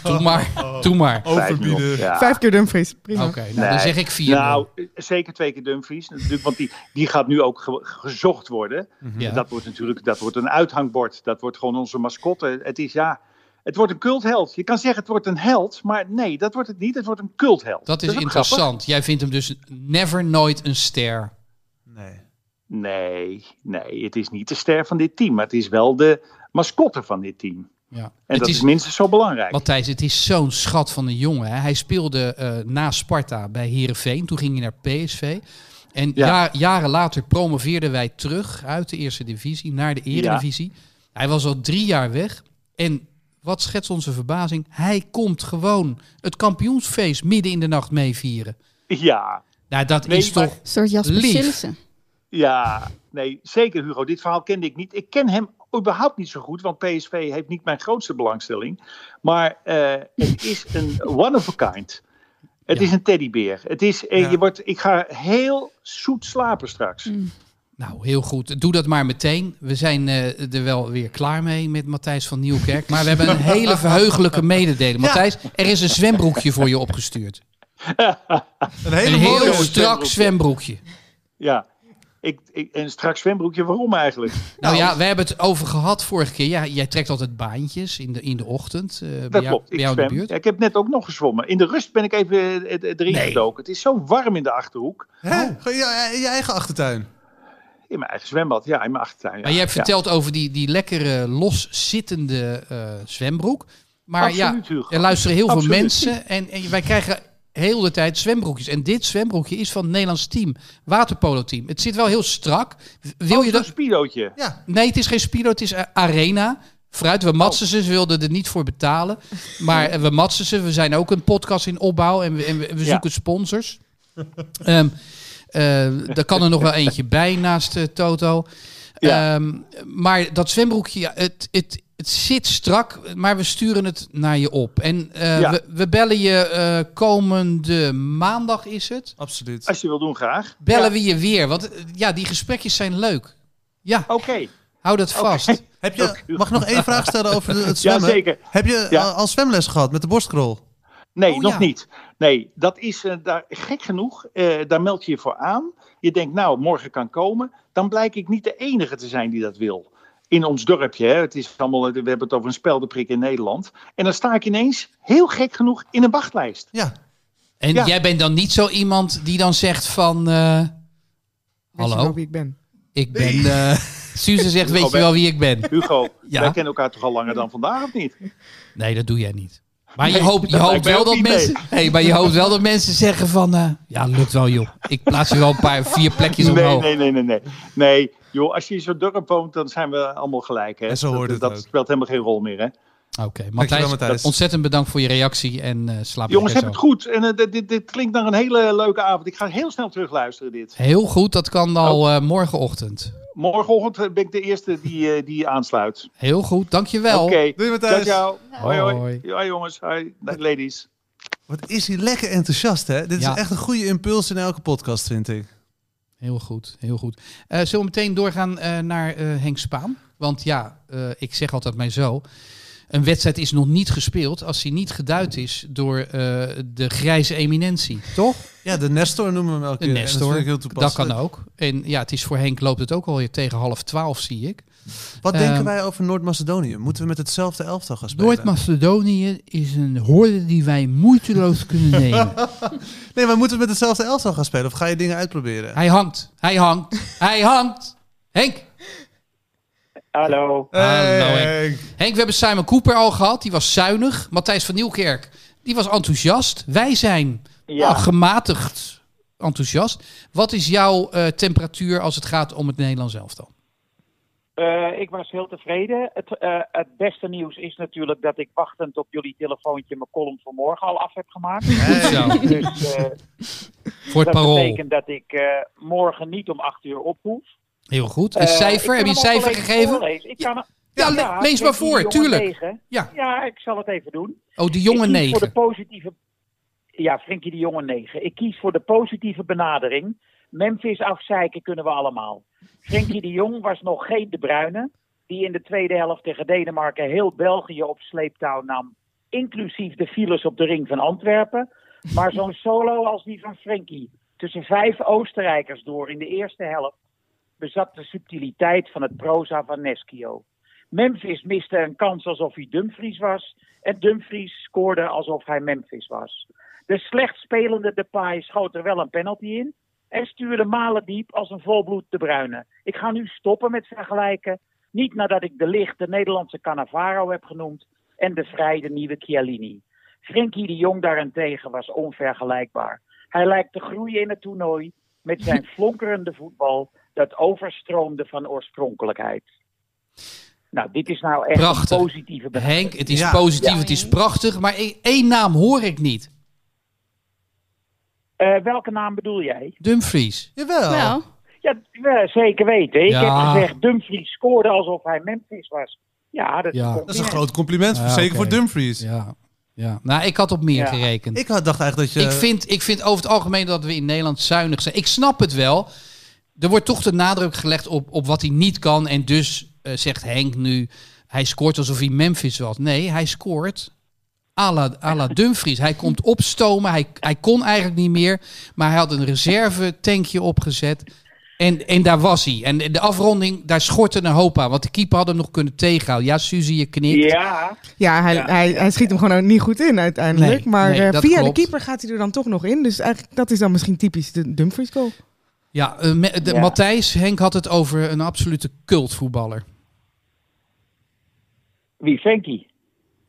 Doe maar, doe maar. 5-0. Overbieden. Ja. Vijf keer Dumfries. Prima. Oké, nou Nee. dan zeg ik 4 Nou, zeker twee keer Dumfries. Natuurlijk, want die, die gaat nu ook ge- gezocht worden. Ja. Dat wordt natuurlijk dat wordt een uithangbord. Dat wordt gewoon onze mascotte. Het is ja, het wordt een cultheld. Je kan zeggen het wordt een held, maar nee, dat wordt het niet. Het wordt een cultheld. Dat is interessant. Jij vindt hem dus never nooit een ster. Nee. Nee, nee, het is niet de ster van dit team, maar het is wel de mascotte van dit team. Ja. En Het dat is, is, minstens zo belangrijk. Matthijs, het is zo'n schat van een jongen. Hè. Hij speelde eh, na Sparta bij Herenveen. Toen ging hij naar PSV. En Ja. ja- jaren later promoveerden wij terug uit de eerste divisie naar de eredivisie. Hij was al drie jaar weg. En wat schetst onze verbazing? Hij komt gewoon het kampioensfeest midden in de nacht meevieren. Ja, Nou, dat Nee, is maar- toch... Een soort Jasper Lief. Sillissen. ja, nee, zeker Hugo. Dit verhaal kende ik niet. Ik ken hem überhaupt niet zo goed, want PSV heeft niet mijn grootste belangstelling. Maar eh, het is een [laughs] one of a kind. Het Ja. is een teddybeer. Het is, eh, Ja. je wordt, ik ga heel zoet slapen straks. Mm. Nou, heel goed. Doe dat maar meteen. We zijn eh, er wel weer klaar mee met Matthijs van Nieuwkerk. Maar we hebben een hele [laughs] verheugelijke mededeling. Matthijs, er is een zwembroekje voor je opgestuurd. Een hele Een heel mooie strak zwembroekje. zwembroekje. Ja. Ik, ik, en straks zwembroekje, waarom eigenlijk? [laughs] Nou ja, we hebben het over gehad vorige keer. Ja, jij trekt altijd baantjes in de, in de ochtend. eh, bij Dat jou, klopt. bij Ik jou in de buurt. Ja, ik heb net ook nog gezwommen. In de rust ben ik even eh, eh, erin Nee. gedoken. Het is zo warm in de achterhoek. Hè? Gewoon je, je eigen achtertuin. In mijn eigen zwembad, ja, in mijn achtertuin. Ja. Maar je hebt Ja. verteld over die, die lekkere loszittende eh zwembroek. Maar Absoluut, ja, er luisteren heel Absoluut. veel mensen. En, en wij krijgen heel de tijd zwembroekjes. En dit zwembroekje is van het Nederlands team. Waterpolo team. Het zit wel heel strak. Wil Oh, je dat? speedootje. Ja. Nee, het is geen Speedo, het is eh, Arena. Fruit, we matsen ze, ze wilden er niet voor betalen. Maar eh, we matsen ze, we zijn ook een podcast in opbouw en we, en we, we Ja. zoeken sponsors. Eh, er kan er nog wel eentje bij naast eh, Toto. Ja. Ehm, maar dat zwembroekje, ja, het, het, het zit strak, maar we sturen het naar je op. En eh, Ja. we, we bellen je eh, komende maandag, is het? Absoluut. Als je wil doen, graag. Bellen Ja. we je weer, want eh, ja, die gesprekjes zijn leuk. Ja, Oké. hou dat vast. [laughs] Heb je, mag ik nog één vraag stellen over het [laughs] Ja, zwemmen? zeker. Heb je Ja. al, zwemles gehad met de borstkrol? Nee, Oh, nog ja. niet. Nee, dat is daar, gek genoeg. eh, daar meld je je voor aan. Je denkt, nou, morgen kan komen. Dan blijk ik niet de enige te zijn die dat wil. In ons dorpje, hè. Het is allemaal, we hebben het over een speldeprik in Nederland. En dan sta ik ineens, heel gek genoeg, in een wachtlijst. Ja. En Ja. jij bent dan niet zo iemand die dan zegt van... eh, Weet je hallo, wel wie ik ben? ik ben... eh [laughs] Suze zegt, weet je wel wie ik ben? Hugo, [laughs] Ja. wij kennen elkaar toch al langer dan vandaag, of niet? Nee, dat doe jij niet. Maar je Nee, hoopt, je hoopt wel dat mensen... Hey, maar je hoopt wel dat mensen zeggen van... eh, ja, lukt wel joh. Ik plaats je wel een paar, vier plekjes Nee, omhoog. nee, nee, nee, nee. Nee, joh, als je in zo'n dorp woont, dan zijn we allemaal gelijk. Hè? En zo hoort dat, het dat ook. speelt helemaal geen rol meer, hè? Oké, Matthijs, Matthijs. ontzettend bedankt voor je reactie en eh slaap Jongens, heb het goed. En eh, dit, dit, dit klinkt naar een hele leuke avond. Ik ga heel snel terugluisteren dit. Heel goed, dat kan al Oh. eh, morgenochtend. Morgenochtend ben ik de eerste die, eh, die aansluit. Heel goed, dankjewel. Oké. Doei Ciao, Matthijs. ciao. Hoi, hoi. Hoi. Ja, jongens. Hoi, ladies. Wat is hij lekker enthousiast, hè? Dit Ja. is echt een goede impuls in elke podcast, vind ik. Heel goed, heel goed. Eh, zullen we meteen doorgaan eh, naar eh, Henk Spaan? Want ja, ik zeg altijd maar zo. Een wedstrijd is nog niet gespeeld als hij niet geduid is door de grijze eminentie, toch? Ja, de Nestor noemen we hem elke De keer. Dat, Nestor, dat toepasselijk. kan ook. En ja, het is voor Henk loopt het ook alweer tegen half twaalf, zie ik. Wat denken Ehm, wij over Noord-Macedonië? Moeten we met hetzelfde elftal gaan spelen? Noord-Macedonië is een hoorde die wij moeiteloos kunnen [laughs] nemen. Nee, maar moeten we met hetzelfde elftal gaan spelen? Of ga je dingen uitproberen? hij hangt, hij hangt, hij hangt. Henk, Hallo. Hallo, Henk. Henk, we hebben Simon Cooper al gehad. Die was zuinig. Matthijs van Nieuwkerk, die was enthousiast. Wij zijn Ja. nou, gematigd enthousiast. Wat is jouw eh, temperatuur als het gaat om het Nederlands elftal? Eh, ik was heel tevreden. Het, eh, het beste nieuws is natuurlijk dat ik wachtend op jullie telefoontje mijn column voor morgen al af heb gemaakt. Dus eh, [laughs] Voor het dat parool. betekent dat ik morgen niet om acht uur op hoef. Heel goed. Een cijfer? Heb je een cijfer gegeven? Ik kan, Ja, le- lees maar voor, tuurlijk. negen. Ja. ja, ik zal het even doen. Oh, de jonge kies voor de negen. positieve. Ja, Frenkie de Jonge 9. Ik kies voor de positieve benadering. Memphis afzeiken kunnen we allemaal. Frenkie de Jong was nog geen De Bruyne. Die in de tweede helft tegen Denemarken heel België op sleeptouw nam. Inclusief de files op de ring van Antwerpen. Maar zo'n solo als die van Frenkie. Tussen vijf Oostenrijkers door in de eerste helft. Bezat de subtiliteit van het proza van Neschio. Memphis miste een kans alsof hij Dumfries was. En Dumfries scoorde alsof hij Memphis was. De slecht spelende Depay schoot er wel een penalty in. En stuurde Malen diep als een volbloed de Bruyne. Ik ga nu stoppen met vergelijken. Niet nadat ik de licht de Nederlandse Cannavaro heb genoemd. En de vrij de nieuwe Chiellini. Frenkie de Jong daarentegen was onvergelijkbaar. Hij lijkt te groeien in het toernooi. Met zijn [laughs] flonkerende voetbal. Dat overstroomde van oorspronkelijkheid. Nou, dit is nou echt Prachtig. een positieve benadering. Henk, het is Ja. positief, Ja. het is prachtig. Maar één- één naam hoor ik niet. Eh, welke naam bedoel jij? Dumfries. Jawel. Nou, Ja, zeker weten. Ik Ja. heb gezegd, Dumfries scoorde alsof hij Memphis was. Ja, dat, Ja. Dat is een groot compliment, Ja, zeker voor Dumfries. Ja. ja. Nou, ik had op meer Ja. gerekend. Ik had, dacht eigenlijk dat je... Ik, vind, ik vind over het algemeen dat we in Nederland zuinig zijn. Ik snap het wel. Er wordt toch de nadruk gelegd op, op wat hij niet kan. En dus eh, zegt Henk nu, hij scoort alsof hij Memphis was. Nee, hij scoort à la, à la Dumfries. Hij komt opstomen. Hij, hij kon eigenlijk niet meer. Maar hij had een reserve tankje opgezet. En, en daar was hij. En de afronding, daar schortte een hoop aan. Want de keeper had hem nog kunnen tegenhouden. Ja, Suzy, je knikt. Ja, Ja, hij, Ja. Hij, hij schiet hem gewoon niet goed in uiteindelijk. Nee, maar nee, eh, via klopt. de keeper gaat hij er dan toch nog in. Dus eigenlijk, dat is dan misschien typisch de Dumfries goal. Ja, eh, Ja. Matthijs, Henk had het over een absolute cultvoetballer. wie Frenkie?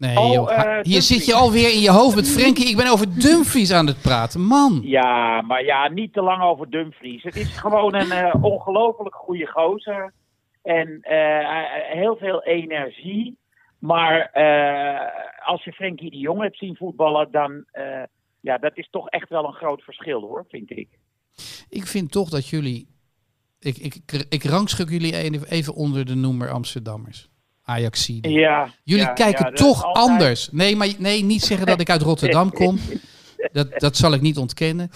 Nee, Oh, joh. eh, Hier Dumfries. zit je alweer in je hoofd met Frenkie. Ik ben over Dumfries aan het praten. Man. Ja, maar ja, niet te lang over Dumfries. Het is gewoon een eh, ongelooflijk goede gozer. En eh, heel veel energie. Maar als je Frenkie de Jong hebt zien voetballen, dan... ja, dat is toch echt wel een groot verschil hoor, vind ik. Ik vind toch dat jullie... Ik, ik, ik, ik rangschik jullie even onder de noemer Amsterdammers. Ajaxide. Ja, Jullie ja, kijken ja, toch altijd- anders. Nee, maar nee, niet zeggen dat ik uit Rotterdam [laughs] kom. Dat, dat zal ik niet ontkennen.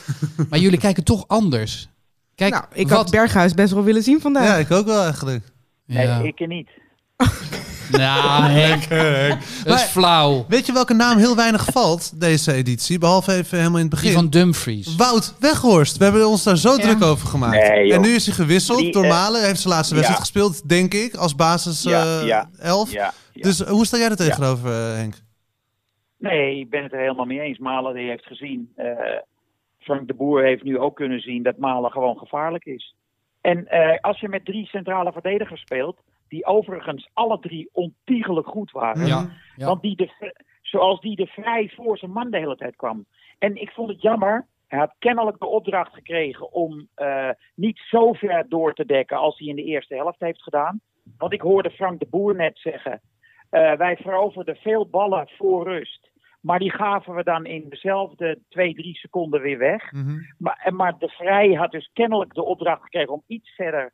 Maar jullie kijken toch anders. Kijk, nou, ik wat... had Berghuis best wel willen zien vandaag. Ja, ik ook wel eigenlijk. Nee, ik er niet. [laughs] [laughs] Nou, Henk, dat is Maar- flauw. Weet je welke naam heel weinig valt deze editie? Behalve even helemaal in het begin. Die van Dumfries. Wout Weghorst. We hebben ons daar zo Ja. druk over gemaakt. Nee, joh. en nu is hij gewisseld Die, door eh, Malen. Hij heeft zijn laatste ja. wedstrijd gespeeld, denk ik, als basis Ja, eh, ja, 11. Ja, ja. Dus eh, hoe sta jij er tegenover, eh, Henk? Nee, ik ben het er helemaal mee eens. Malen die heeft gezien. eh, Frank de Boer heeft nu ook kunnen zien dat Malen gewoon gevaarlijk is. En eh, als je met drie centrale verdedigers speelt, die overigens alle drie ontiegelijk goed waren. Ja, ja. Want die de, zoals die er vrij voor zijn man de hele tijd kwam. En ik vond het jammer. Hij had kennelijk de opdracht gekregen om eh, niet zo ver door te dekken als hij in de eerste helft heeft gedaan. Want ik hoorde Frank de Boer net zeggen. Eh, wij veroverden veel ballen voor rust. Maar die gaven we dan in dezelfde twee, drie seconden weer weg. Mhm. Maar, maar de Vrij had dus kennelijk de opdracht gekregen om iets verder,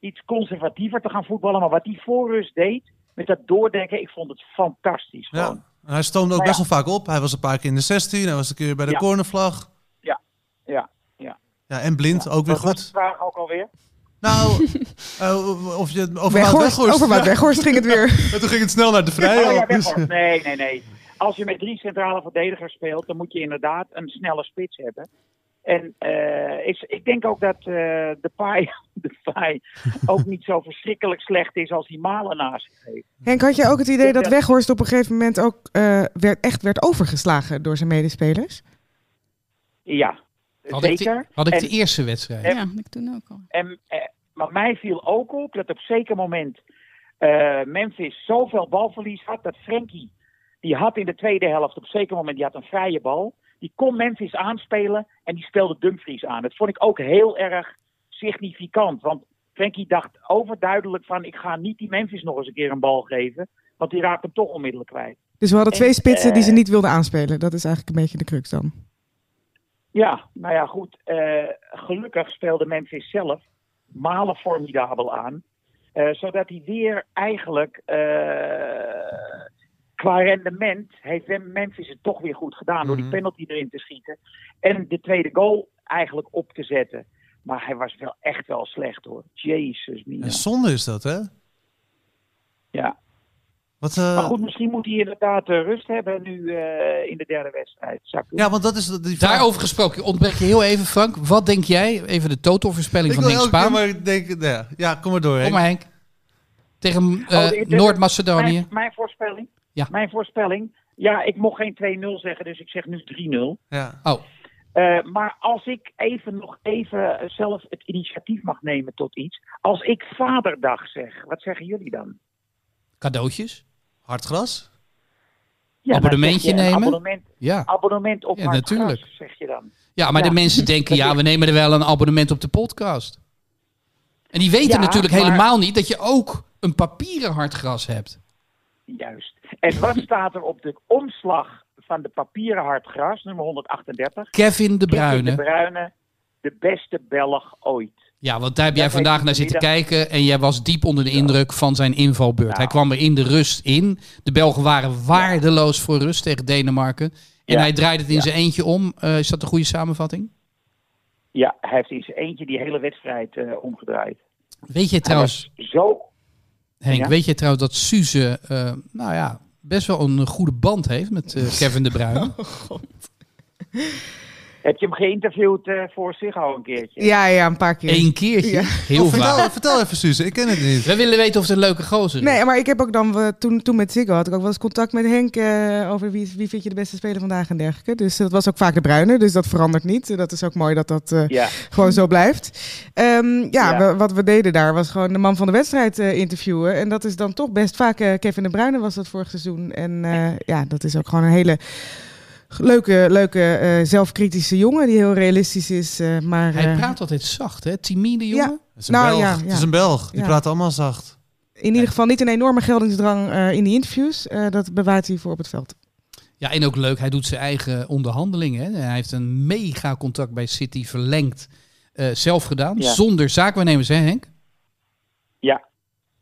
iets conservatiever te gaan voetballen. Maar wat die voorrust deed, met dat doordenken, ik vond het fantastisch. Ja. Gewoon. En hij stoomde ook best ja. wel vaak op. Hij was een paar keer in de 16, hij was een keer bij de Ja. cornervlag. Ja, ja, ja. Ja, en blind, ook weer Wat was goed. de vraag ook alweer? Nou, [laughs] eh, of je over Weghorst, Weghorst... over Wout Ja, Weghorst ging het weer. [laughs] en toen ging het snel naar de. Oh ja, al. Dus. Nee, nee, nee. Als je met drie centrale verdedigers speelt, dan moet je inderdaad een snelle spits hebben. En eh, ik, ik denk ook dat eh, de paai [laughs] de paai ook niet zo verschrikkelijk slecht is als die Malen naast zich heeft. Henk, had je ook het idee dat. Weghorst op een gegeven moment ook eh, werd, echt werd overgeslagen door zijn medespelers? Ja, Had ik, zeker. de, had ik En- de eerste wedstrijd. Ja, dat ik toen ook al. En, eh, maar mij viel ook op dat op zeker moment eh, Memphis zoveel balverlies had dat Frenkie, die had in de tweede helft op zeker moment, die had een vrije bal. Die kon Memphis aanspelen en die speelde Dumfries aan. Dat vond ik ook heel erg significant. Want Frenkie dacht overduidelijk van ik ga niet die Memphis nog eens een keer een bal geven. Want die raakt hem toch onmiddellijk kwijt. Dus we hadden twee En, spitsen die ze eh, niet wilden aanspelen. Dat is eigenlijk een beetje de crux dan. Ja, nou ja, goed. eh, gelukkig speelde Memphis zelf Malen formidabel aan. eh, zodat hij weer eigenlijk qua rendement heeft Memphis het toch weer goed gedaan. Door die Mhm. penalty erin te schieten. En de tweede goal eigenlijk op te zetten. Maar hij was wel echt wel slecht hoor. Jezus, mina. En zonde is dat, hè? Ja. Wat, eh, Maar goed, misschien moet hij inderdaad eh, rust hebben nu eh, in de derde wedstrijd. Ja, want dat is de- die vraag. Daarover gesproken, ontbreek je heel even, Frank. Wat denk jij? Even de totalvoorspelling ik van Henk Spaan. maar denken, nou ja, ja, kom maar door. Kom Henk. maar Henk. Tegen eh, Oh, Noord-Macedonië. Mijn, mijn voorspelling? Ja. Mijn voorspelling? Ja, ik mocht geen 2-0 zeggen, dus ik zeg nu 3-0. Ja. Oh, Eh, maar als ik even nog even zelf het initiatief mag nemen tot iets. Als ik vaderdag zeg, wat zeggen jullie dan? cadeautjes. Hardgras? Ja, Abonnementje nemen? Abonnement, Ja. abonnement op Ja, natuurlijk. Gras, zeg je dan. ja, maar Ja. de mensen denken, ja, we nemen er wel een abonnement op de podcast. En die weten Ja, natuurlijk maar- helemaal niet dat je ook een papieren hardgras hebt. Juist. En wat staat er op de omslag van de papieren hardgras, nummer 138? Kevin de Kevin Bruyne. De Bruyne, de beste Belg ooit. Ja, want daar heb jij vandaag naar zitten kijken en jij was diep onder de indruk van zijn invalbeurt. Nou. Hij kwam er in de rust in. De Belgen waren waardeloos voor rust tegen Denemarken. En Ja. hij draaide het in Ja. zijn eentje om. Eh, is dat een goede samenvatting? Ja, hij heeft in zijn eentje die hele wedstrijd eh, omgedraaid. Weet je trouwens, zo Henk, Ja? weet je trouwens dat Suze, eh, nou ja, best wel een goede band heeft met eh, [laughs] Kevin de Bruyne? Heb je hem geïnterviewd eh, voor zich al een keertje? Ja, ja, een paar keer. Eén keertje, Ja. heel Oh, vertel, vaak. vertel even, Suze. Ik ken het niet. We willen weten of het een leuke gozer is. Nee, maar ik heb ook dan, we- toen, toen met Ziggo had ik ook wel eens contact met Henk eh, over wie, wie vind je de beste speler vandaag en dergelijke. Dus dat was ook vaak de Bruine, dus dat verandert niet. Dat is ook mooi dat dat eh, Ja, gewoon zo blijft. Ehm, ja, Ja. we- wat we deden daar was gewoon de man van de wedstrijd eh, interviewen. En dat is dan toch best vaak eh, Kevin de Bruyne was dat vorig seizoen. En eh, ja, dat is ook gewoon een hele leuke, leuke eh, zelfkritische jongen die heel realistisch is. eh, maar, Hij eh, praat altijd zacht, hè? Timide jongen. Ja. Het is een Nou, Belg. ja, Het is een Belg. Die Ja. praat allemaal zacht. in ieder geval niet een enorme geldingsdrang eh, in die interviews. Eh, dat bewaart hij voor op het veld. Ja, en ook leuk, hij doet zijn eigen onderhandelingen. Hè? Hij heeft een mega contract bij City verlengd eh, zelf gedaan. Ja. Zonder zaakwaarnemers, hè Henk? ja,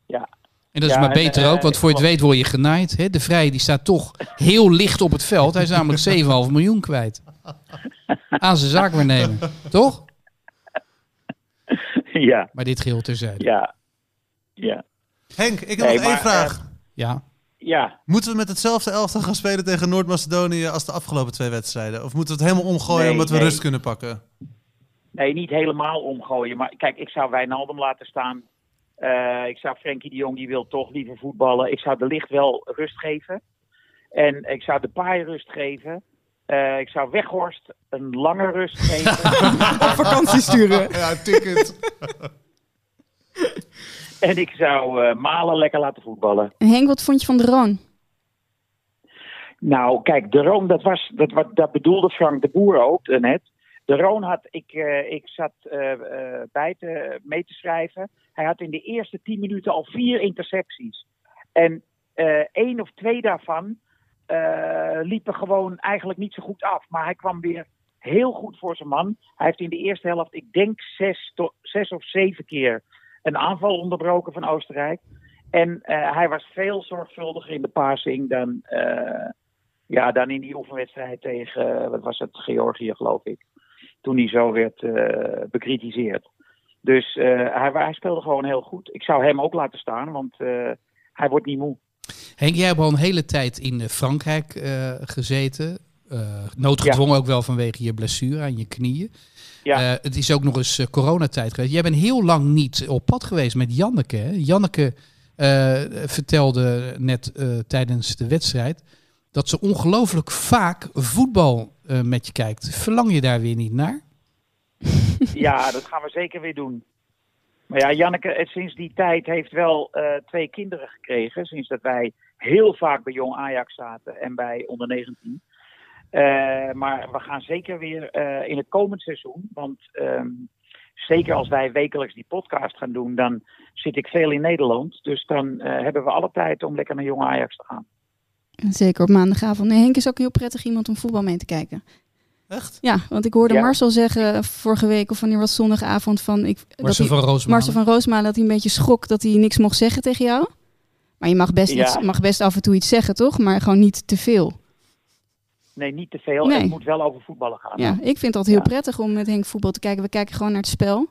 ja. En dat is Ja, maar beter eh, ook, want voor je het weet word je genaaid. Hè? De Vrij die staat toch heel licht op het veld. Hij is namelijk [laughs] 7,5 miljoen kwijt. Aan zijn zaakwaarnemer. Toch? ja, Maar dit geheel terzijde. ja, ja. Henk, ik heb Nee, nog één maar, vraag. Ja. Ja, Moeten we met hetzelfde elftal gaan spelen tegen Noord-Macedonië als de afgelopen twee wedstrijden? Of moeten we het helemaal omgooien Nee, omdat we nee. rust kunnen pakken? nee, niet helemaal omgooien. Maar kijk, ik zou Wijnaldum laten staan. Eh, ik zou Frenkie de Jong, die wil toch liever voetballen. Ik zou de licht wel rust geven. En ik zou de paai rust geven. Eh, ik zou Weghorst een lange rust [laughs] geven. Op vakantie sturen. [laughs] Ja, ticket. [laughs] en ik zou eh, Malen lekker laten voetballen. En Henk, wat vond je van de Roon? Nou, kijk, de Roon, dat, was, dat, wat, dat bedoelde Frank de Boer ook net. De Roon had, ik, eh, ik zat eh, eh, bij te, mee te schrijven. Hij had in de eerste tien minuten al vier intercepties. En één of twee daarvan liepen gewoon eigenlijk niet zo goed af. Maar hij kwam weer heel goed voor zijn man. Hij heeft in de eerste helft, ik denk zes, to- zes of zeven keer een aanval onderbroken van Oostenrijk. En hij was veel zorgvuldiger in de passing dan, ja, dan in die oefenwedstrijd tegen, wat was het, Georgië geloof ik. Toen hij zo werd eh, bekritiseerd. Dus eh, hij, hij speelde gewoon heel goed. Ik zou hem ook laten staan, want eh, hij wordt niet moe. Henk, jij hebt al een hele tijd in Frankrijk gezeten. Noodgedwongen ook wel vanwege je blessure aan je knieën. Ja. Het is ook nog eens coronatijd geweest. Jij bent heel lang niet op pad geweest met Janneke. Hè? Janneke vertelde net tijdens de wedstrijd dat ze ongelooflijk vaak voetbal eh, met je kijkt. Verlang je daar weer niet naar? [laughs] Ja, dat gaan we zeker weer doen. Maar ja, Janneke, eh, sinds die tijd heeft wel eh, twee kinderen gekregen. Sinds dat wij heel vaak bij Jong Ajax zaten en bij onder 19. Eh, maar we gaan zeker weer in het komend seizoen. Want ehm, zeker als wij wekelijks die podcast gaan doen, dan zit ik veel in Nederland. Dus dan hebben we alle tijd om lekker naar Jong Ajax te gaan. Zeker op maandagavond. Nee, Henk is ook heel prettig iemand om voetbal mee te kijken. Echt? Ja, want ik hoorde Ja. Marcel zeggen vorige week, of wanneer was het zondagavond, van ik, dat Marcel hij- van Roosmalen. Marcel van Roosmalen dat hij een beetje schrok dat hij niks mocht zeggen tegen jou. Maar je mag best, Ja. iets, mag best af en toe iets zeggen, toch? Maar gewoon niet te veel. Nee, niet te veel. Nee. Het moet wel over voetballen gaan. Ja, ik vind het altijd heel Ja. prettig om met Henk voetbal te kijken. We kijken gewoon naar het spel.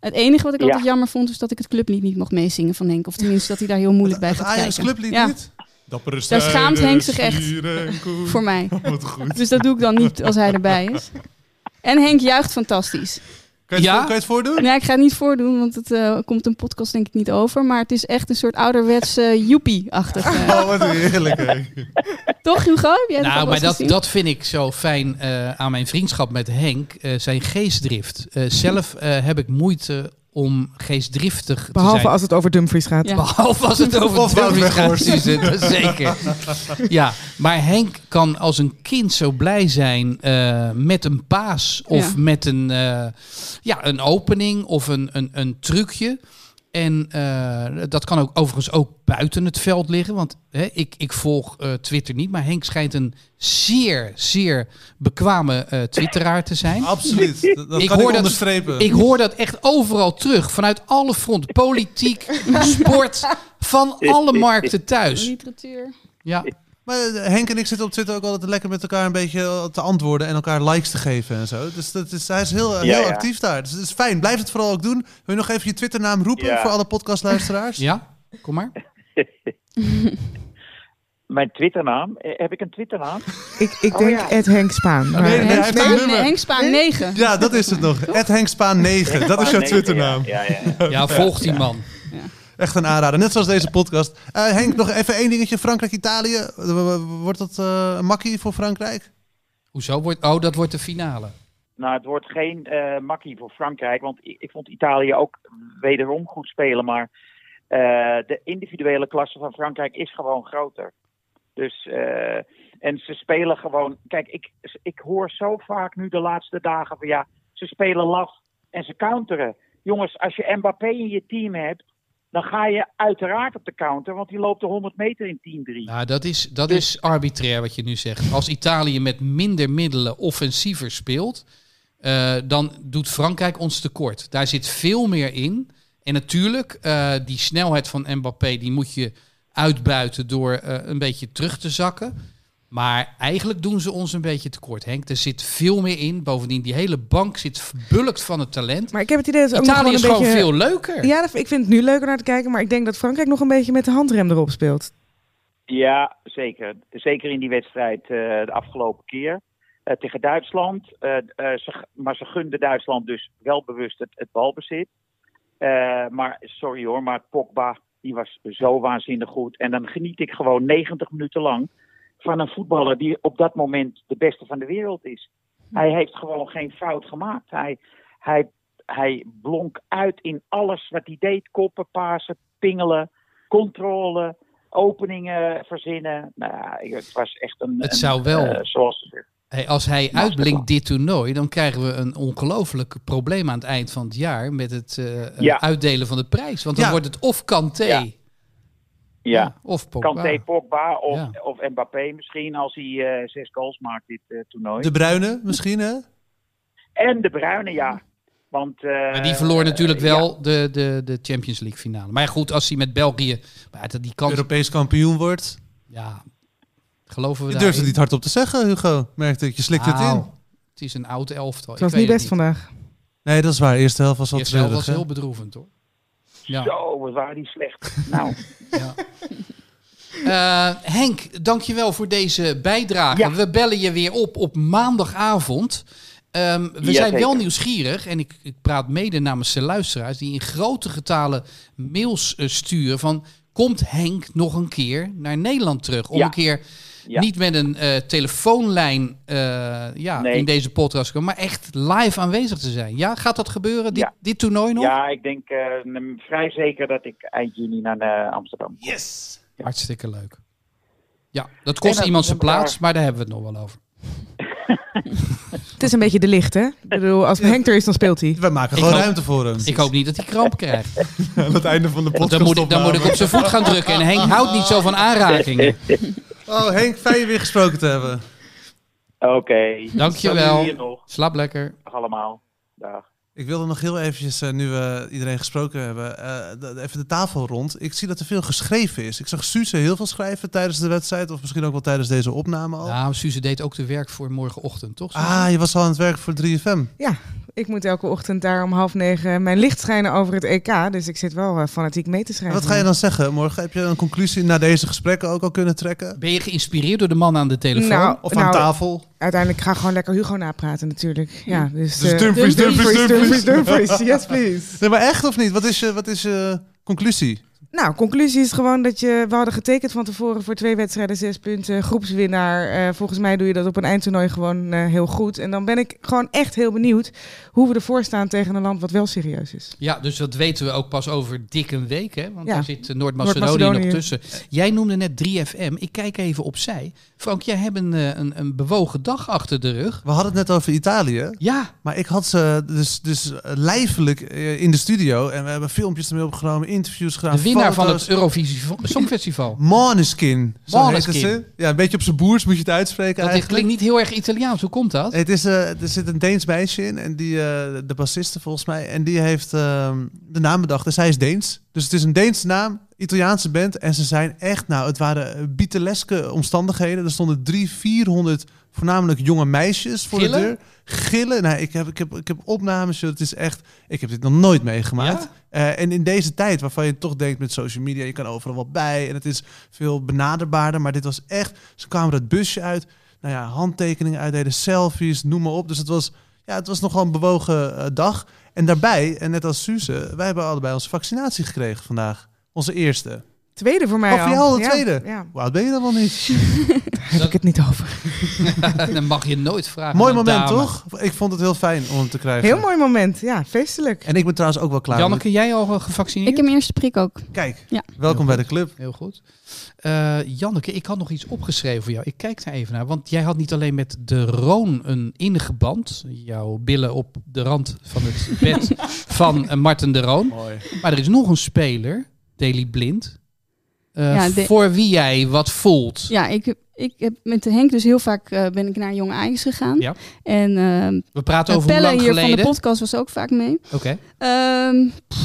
Het enige wat ik Ja. altijd jammer vond, is dat ik het clublied niet mocht meezingen van Henk. Of tenminste dat hij daar heel moeilijk bij Het gaat [laughs] Ajax kijken. clublied Ja, niet? Dappere Daar schaamt Henk zich echt voor mij. [laughs] Wat goed. Dus dat doe ik dan niet als hij erbij is. En Henk juicht fantastisch. Kan je, het, Ja? voor- kan je het voordoen? Nee, ik ga het niet voordoen, want het eh, komt een podcast denk ik niet over. Maar het is echt een soort ouderwets eh joepie-achtig. [laughs] eh. Oh, wat heerlijk. hè. Toch, Hugo? Heb jij dat Nou, maar dat, dat vind ik zo fijn eh, aan mijn vriendschap met Henk. eh, zijn geestdrift. Eh, zelf eh, heb ik moeite om geestdriftig te Behalve zijn. als het over Dumfries gaat. Ja. Behalve als het [laughs] over Of Dumfries gaat, zeker. [laughs] Ja, maar Henk kan als een kind zo blij zijn eh, met een paas of Ja. met een, eh, ja, een opening of een, een, een trucje. En eh, dat kan ook overigens ook buiten het veld liggen. Want hè, ik, ik volg eh, Twitter niet. Maar Henk schijnt een zeer, zeer bekwame eh, twitteraar te zijn. Absoluut. Dat, dat Ik kan hoor ik dat- onderstrepen. Ik hoor dat echt overal terug. Vanuit alle fronten. Politiek, [laughs] sport, van alle markten thuis. Literatuur. Ja, Maar eh, Henk en ik zitten op Twitter ook altijd lekker met elkaar een beetje eh, te antwoorden en elkaar likes te geven en zo. Dus dat is, hij is heel, heel Ja, ja. actief daar. Dus het is fijn. Blijf het vooral ook doen. Wil je nog even je Twitternaam roepen Ja. voor alle podcastluisteraars? ja, kom maar. [laughs] Mijn Twitternaam, eh, heb ik een Twitternaam? Ik, ik Oh, denk ja. Ed Henk Spaan. Maar- nee, nee, hij Henk heeft een Spaan, nummer. nee, Henk Spaan 9. Ja, dat is het nog. Ed Henk Spaan 9. Dat is jouw Twitternaam. Ja, ja, ja. Ja, volg die man. Echt een aanrader. Net zoals deze podcast. Eh, Henk, nog even één dingetje. Frankrijk-Italië. Wordt dat eh, een makkie voor Frankrijk? Hoezo? Wordt, oh, dat wordt de finale. Nou, het wordt geen eh, makkie voor Frankrijk, want ik, ik vond Italië ook wederom goed spelen. Maar eh, de individuele klasse van Frankrijk is gewoon groter. Dus, eh, en ze spelen gewoon. Kijk, ik, ik hoor zo vaak nu de laatste dagen van ja, ze spelen laf en ze counteren. Jongens, als je Mbappé in je team hebt, dan ga je uiteraard op de counter, want die loopt de 100 meter in 10-3. Nou, dat is, dat Dus- is arbitrair wat je nu zegt. Als Italië met minder middelen offensiever speelt, eh, dan doet Frankrijk ons tekort. Daar zit veel meer in. En natuurlijk, eh, die snelheid van Mbappé, die moet je uitbuiten door eh, een beetje terug te zakken. Maar eigenlijk doen ze ons een beetje tekort, Henk. Er zit veel meer in. Bovendien, die hele bank zit verbulkt van het talent. Maar ik heb het idee dat het ook nog Italië gewoon is een gewoon beetje... veel leuker. Ja, ik vind het nu leuker naar te kijken, maar ik denk dat Frankrijk nog een beetje met de handrem erop speelt. Ja, zeker. Zeker in die wedstrijd eh, de afgelopen keer eh, tegen Duitsland. Eh, eh, ze, maar ze gunden Duitsland dus wel bewust het, het balbezit. Eh, maar sorry hoor, maar Pogba die was zo waanzinnig goed. En dan geniet ik gewoon 90 minuten lang van een voetballer die op dat moment de beste van de wereld is. Hij heeft gewoon geen fout gemaakt. Hij, hij, hij blonk uit in alles wat hij deed. Koppen, pasen, pingelen, controle, openingen verzinnen. Nou, ja, het was echt een... Het een, zou wel- eh, zoals ze zeggen. Hey, als hij uitblinkt dit toernooi, dan krijgen we een ongelooflijk probleem aan het eind van het jaar met het eh, Ja. uitdelen van de prijs. Want dan Ja. wordt het of Kanté Ja. Ja. Of Pogba. Kanté, Pogba of, Ja. of Mbappé misschien als hij eh, zes goals maakt dit eh, toernooi. De Bruine misschien, hè? En de Bruine, ja. Want, eh, Maar die verloor natuurlijk ja. wel de, de, de Champions League finale. Maar goed, als hij met België... Maar die kans... Europees kampioen wordt. Ja, geloven we Je daar durft het niet hardop te zeggen, Hugo. Merkte ik. Je slikt het in. Het is een oud elftal. Het was Ik niet best vandaag. Nee, dat is waar. Eerste helft was al eerste helft was heel bedroevend, hoor. Ja. Zo, wat waren die slecht. nou, [laughs] Ja. Eh, Henk, dankjewel voor deze bijdrage. Ja. We bellen je weer op op maandagavond. Ehm, we zijn wel nieuwsgierig en ik, ik praat mede namens de luisteraars die in grote getalen mails eh, sturen van komt Henk nog een keer naar Nederland terug om Ja. een keer Ja. niet met een eh, telefoonlijn eh, ja, Nee. in deze podcast komen, maar echt live aanwezig te zijn. Ja, gaat dat gebeuren? Dit, Ja. dit toernooi nog? ja, ik denk eh, vrij zeker dat ik eind juni naar eh, Amsterdam kom. Yes! Hartstikke leuk. Ja, dat kost dat iemand zijn plaats, maar daar hebben we het nog wel over. [laughs] Het is een beetje de licht, hè? Ik bedoel, als Henk er is, dan speelt hij. We maken gewoon hoop- ruimte voor hem. Ik hoop niet dat hij kramp krijgt. [laughs] Aan het einde van de podcast dan moet, ik, dan moet ik op zijn voet gaan drukken. En Henk houdt niet zo van aanrakingen. [laughs] Oh, Henk, fijn je weer gesproken te hebben. Oké. Dankjewel. Slaap lekker. Dag allemaal. Dag. Ik wilde nog heel eventjes, eh, nu we iedereen gesproken hebben, eh, de- even de tafel rond. Ik zie dat er veel geschreven is. Ik zag Suze heel veel schrijven tijdens de wedstrijd, of misschien ook wel tijdens deze opname al. Nou, Suze deed ook de werk voor morgenochtend, toch? Ah, je was al aan het werk voor 3FM. Ik moet elke ochtend daar om half negen mijn licht schijnen over het EK. Dus ik zit wel eh, fanatiek mee te En schrijven. wat ga je dan zeggen morgen? Heb je een conclusie na deze gesprekken ook al kunnen trekken? Ben je geïnspireerd door de man aan de telefoon? Nou, Of aan nou, tafel? Uiteindelijk ga ik gewoon lekker Hugo napraten natuurlijk. Ja, dus... Dus eh, Dumfries, Dumfries, Dumfries. Dumfries. Yes, please. Nee, maar echt of niet? Wat is je, wat is je conclusie? Nou, conclusie is gewoon dat je... We hadden getekend van tevoren voor twee wedstrijden, zes punten, groepswinnaar. Eh, volgens mij doe je dat op een eindtoernooi gewoon eh, heel goed. En dan ben ik gewoon echt heel benieuwd hoe we ervoor staan tegen een land wat wel serieus is. Ja, dus dat weten we ook pas over dik een week, hè? Want Ja. daar zit eh, Noord-Macedonië nog tussen. Jij noemde net 3FM. Ik kijk even opzij. Frank, jij hebt een, eh, een, een bewogen dag achter de rug. We hadden het net over Italië. Ja, Maar ik had ze dus, dus lijfelijk eh, in de studio. En we hebben filmpjes ermee opgenomen, interviews gedaan. de winnaar van het Eurovisie [laughs] Songfestival. Måneskin. Zo Måneskin. heette ze. Ja, een beetje op zijn boers moet je het uitspreken Dat klinkt niet heel erg Italiaans. Hoe komt dat? Het is, eh, er zit een Deens meisje in, en die, eh, de bassiste volgens mij, en die heeft ehm, de naam bedacht. En zij is Deens. Dus het is een Deense naam, Italiaanse band. En ze zijn echt, nou, het waren biteleske omstandigheden. Er stonden drie, vierhonderd, voornamelijk jonge meisjes voor Gillen? de deur. Gillen. Nou, ik heb, ik heb, ik heb opnames, het is echt, ik heb dit nog nooit meegemaakt. Ja? Eh, en in deze tijd waarvan je toch denkt met social media, je kan overal wat bij en het is veel benaderbaarder. Maar dit was echt, ze kwamen het busje uit, nou ja, handtekeningen uitdelen, selfies, noem maar op. Dus het was, ja, het was nogal een bewogen eh, dag. En daarbij, en net als Suze, wij hebben allebei onze vaccinatie gekregen vandaag. Onze eerste. Tweede voor mij voor jou al de Ja, tweede? Ja, Hoe oud ben je dan wel niet? [laughs] daar heb ik het niet over. [laughs] Dan mag je nooit vragen. Mooi moment, dame. toch? Ik vond het heel fijn om hem te krijgen. Heel mooi moment. Ja, feestelijk. En ik ben trouwens ook wel klaar. Janneke, jij al eh, gevaccineerd? Ik heb mijn eerste prik ook. Kijk, Ja. welkom bij de club. Heel goed. Eh, Janneke, ik had nog iets opgeschreven voor jou. Ik kijk daar even naar. Want jij had niet alleen met de Roon een innige band. Jouw billen op de rand van het bed [laughs] van eh, Marten de Roon. Mooi. Maar er is nog een speler, Daley Blind. Eh, Ja, de- Voor wie jij wat voelt. Ja, ik, heb- ik heb met Henk dus heel vaak eh, ben ik naar Jong Ajax gegaan. Ja. En ehm We praten over hoe Pelle lang hier van de podcast was ook vaak mee. Oké, Ehm pff,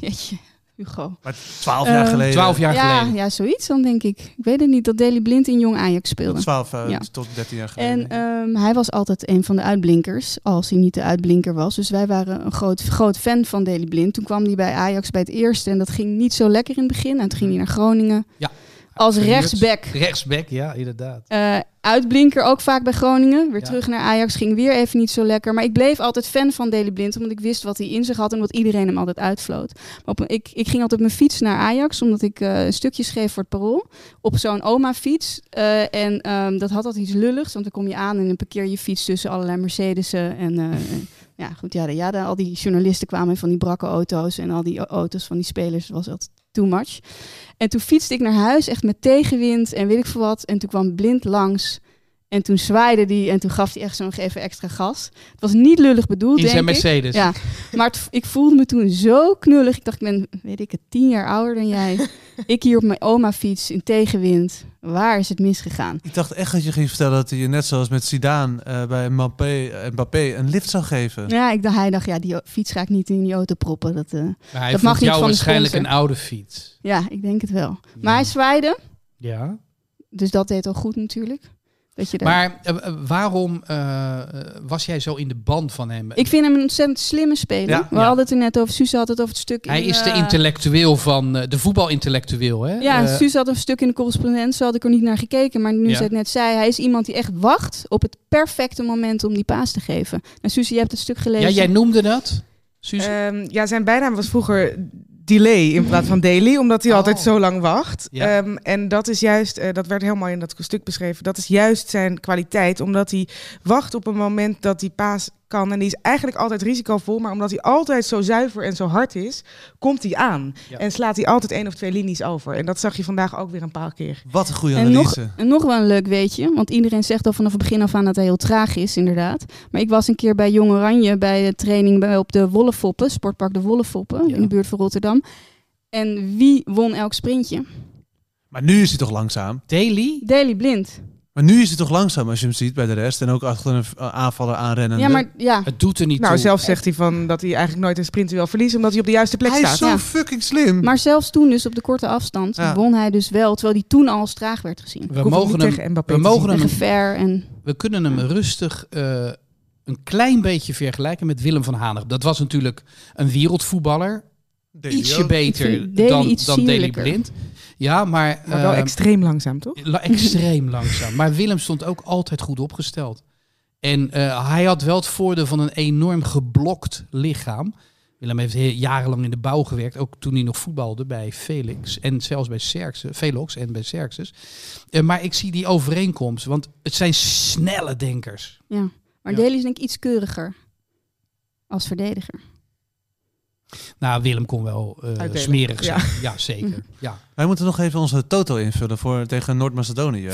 jeetje, Hugo. Maar twaalf jaar Eh, geleden. twaalf jaar ja, geleden. ja, zoiets dan denk ik. Ik weet het niet, dat Daley Blind in Jong Ajax speelde. 12 eh, Ja. tot 13 jaar geleden. En ehm, hij was altijd een van de uitblinkers, als hij niet de uitblinker was. Dus wij waren een groot, groot fan van Daley Blind. Toen kwam hij bij Ajax bij het eerste en dat ging niet zo lekker in het begin. En toen ging hij naar Groningen Ja. Als rechtsback. Rechtsback, ja, inderdaad. Eh, uitblinker ook vaak bij Groningen. Weer Ja. terug naar Ajax. Ging weer even niet zo lekker. Maar ik bleef altijd fan van Daley Blind. Omdat ik wist wat hij in zich had. En wat iedereen hem altijd uitvloot. Maar op ik, ik ging altijd op mijn fiets naar Ajax. Omdat ik eh, een stukje schreef voor het parool. Op zo'n oma-fiets. Eh, en ehm, dat had altijd iets lulligs. Want dan kom je aan en dan parkeer je fiets tussen allerlei Mercedes'en. En ja, goed. Ja, de, ja de- al die journalisten kwamen van die brakke auto's. En al die auto's van die spelers. was altijd too much. En toen fietste ik naar huis. Echt met tegenwind en weet ik veel wat. En toen kwam Blind langs. En toen zwaaide die en toen gaf hij echt zo nog even extra gas. Het was niet lullig bedoeld, In zijn denk ik. Mercedes. Ja, maar het- ik voelde me toen zo knullig. Ik dacht, ik ben, weet ik het, tien jaar ouder dan jij. [laughs] ik hier op mijn oma fiets in tegenwind. Waar is het misgegaan? Ik dacht echt dat je ging vertellen dat hij je net zoals met Zidane eh, bij Mbappé, Mbappé een lift zou geven. Ja, ik dacht, hij dacht, ja, die fiets ga ik niet in die auto proppen. Dat, eh, Maar hij Dat mag niet jou van de waarschijnlijk een oude fiets. ja, ik denk het wel. Maar hij zwaaide, Ja. dus dat deed al goed natuurlijk. Dat je daar... Maar eh, eh, waarom eh, was jij zo in de band van hem? Ik vind hem een ontzettend slimme speler. Ja. We Ja. hadden het er net over. Suze had het over het stuk hij in, is de intellectueel van de voetbalintellectueel, hè? Ja, Suze had een stuk in de correspondent. Zo had ik er niet naar gekeken. Maar nu Ja. ze het net zei, hij is iemand die echt wacht op het perfecte moment om die paas te geven. Nou, Suze, je hebt het stuk gelezen. ja, jij noemde dat, Suze? Ehm, ja, zijn bijnaam was vroeger delay in plaats van daily, omdat hij Oh. altijd zo lang wacht. Ja. Ehm, en dat is juist, eh, dat werd helemaal in dat stuk beschreven, dat is juist zijn kwaliteit, omdat hij wacht op een moment dat die paas kan. En die is eigenlijk altijd risicovol, maar omdat hij altijd zo zuiver en zo hard is, komt hij aan. Ja. En slaat hij altijd één of twee linies over. En dat zag je vandaag ook weer een paar keer. Wat een goede En nog, analyse. en nog wel een leuk weetje, want iedereen zegt al vanaf het begin af aan dat hij heel traag is, inderdaad. Maar ik was een keer bij Jong Oranje bij de training bij, op de Wollefoppen, Sportpark de Wollefoppen, Ja. in de buurt van Rotterdam. En wie won elk sprintje? Maar nu is hij toch langzaam? Daily? Daley Blind. Maar nu is hij toch langzaam als je hem ziet bij de rest. En ook achter een aanvaller aanrennen. Ja, maar ja, Het doet er niet Nou, toe. zelf zegt hij van dat hij eigenlijk nooit een sprint wil verliezen, omdat hij op de juiste plek Hij is staat. zo ja. fucking slim. Maar zelfs toen dus op de korte afstand Ja. won hij dus wel, terwijl hij toen al als traag werd gezien. we mogen hem, tegen Mbappé we mogen hem En gevaar en... we kunnen hem rustig eh, een klein beetje vergelijken met Willem van Hanegem. Dat was natuurlijk een wereldvoetballer. Ietsje beter dan, iets dan Daley. Blind. Ja, maar, Maar wel eh, extreem langzaam, toch? la- extreem [laughs] langzaam. Maar Willem stond ook altijd goed opgesteld. En eh, hij had wel het voordeel van een enorm geblokt lichaam. Willem heeft heel- jarenlang in de bouw gewerkt, ook toen hij nog voetbalde bij Felix en zelfs bij Xerxes, Velox en bij Xerxes. Eh, maar ik zie die overeenkomst, want het zijn snelle denkers. Ja. Maar Ja. Daley is denk ik iets keuriger als verdediger. Nou, Willem kon wel eh, Uitdelen. smerig zijn. Ja, zeker. [laughs] Ja. Wij moeten nog even onze toto invullen voor, tegen Noord-Macedonië. 4-0.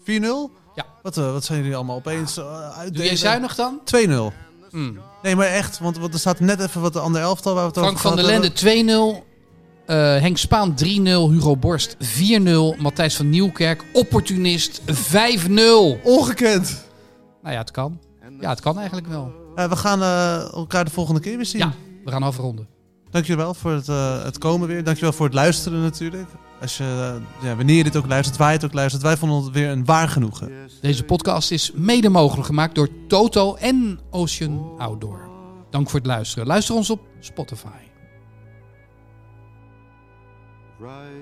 4-0? Ja. Wat, eh, wat zijn jullie allemaal opeens uh, uitdelen? Doe jij zuinig dan? 2-0. Hmm. Nee, maar echt, want, want er staat net even wat de andere elftal waar we het Frank over van der Lende 2-0. Eh, Henk Spaan 3-0. Hugo Borst 4-0. Matthijs van Nieuwkerk, opportunist 5-0. hebben. Ongekend. Nou ja, het kan. Ja, het kan eigenlijk wel. Eh, we gaan eh, elkaar de volgende keer weer zien. Ja. We gaan afronden. Dankjewel voor het, eh, het komen weer. Dankjewel voor het luisteren natuurlijk. Als je, eh, ja, wanneer je dit ook luistert, waar je het ook luistert. Wij vonden het weer een waar genoegen. Deze podcast is mede mogelijk gemaakt door Toto en Ocean Outdoor. Dank voor het luisteren. Luister ons op Spotify. right.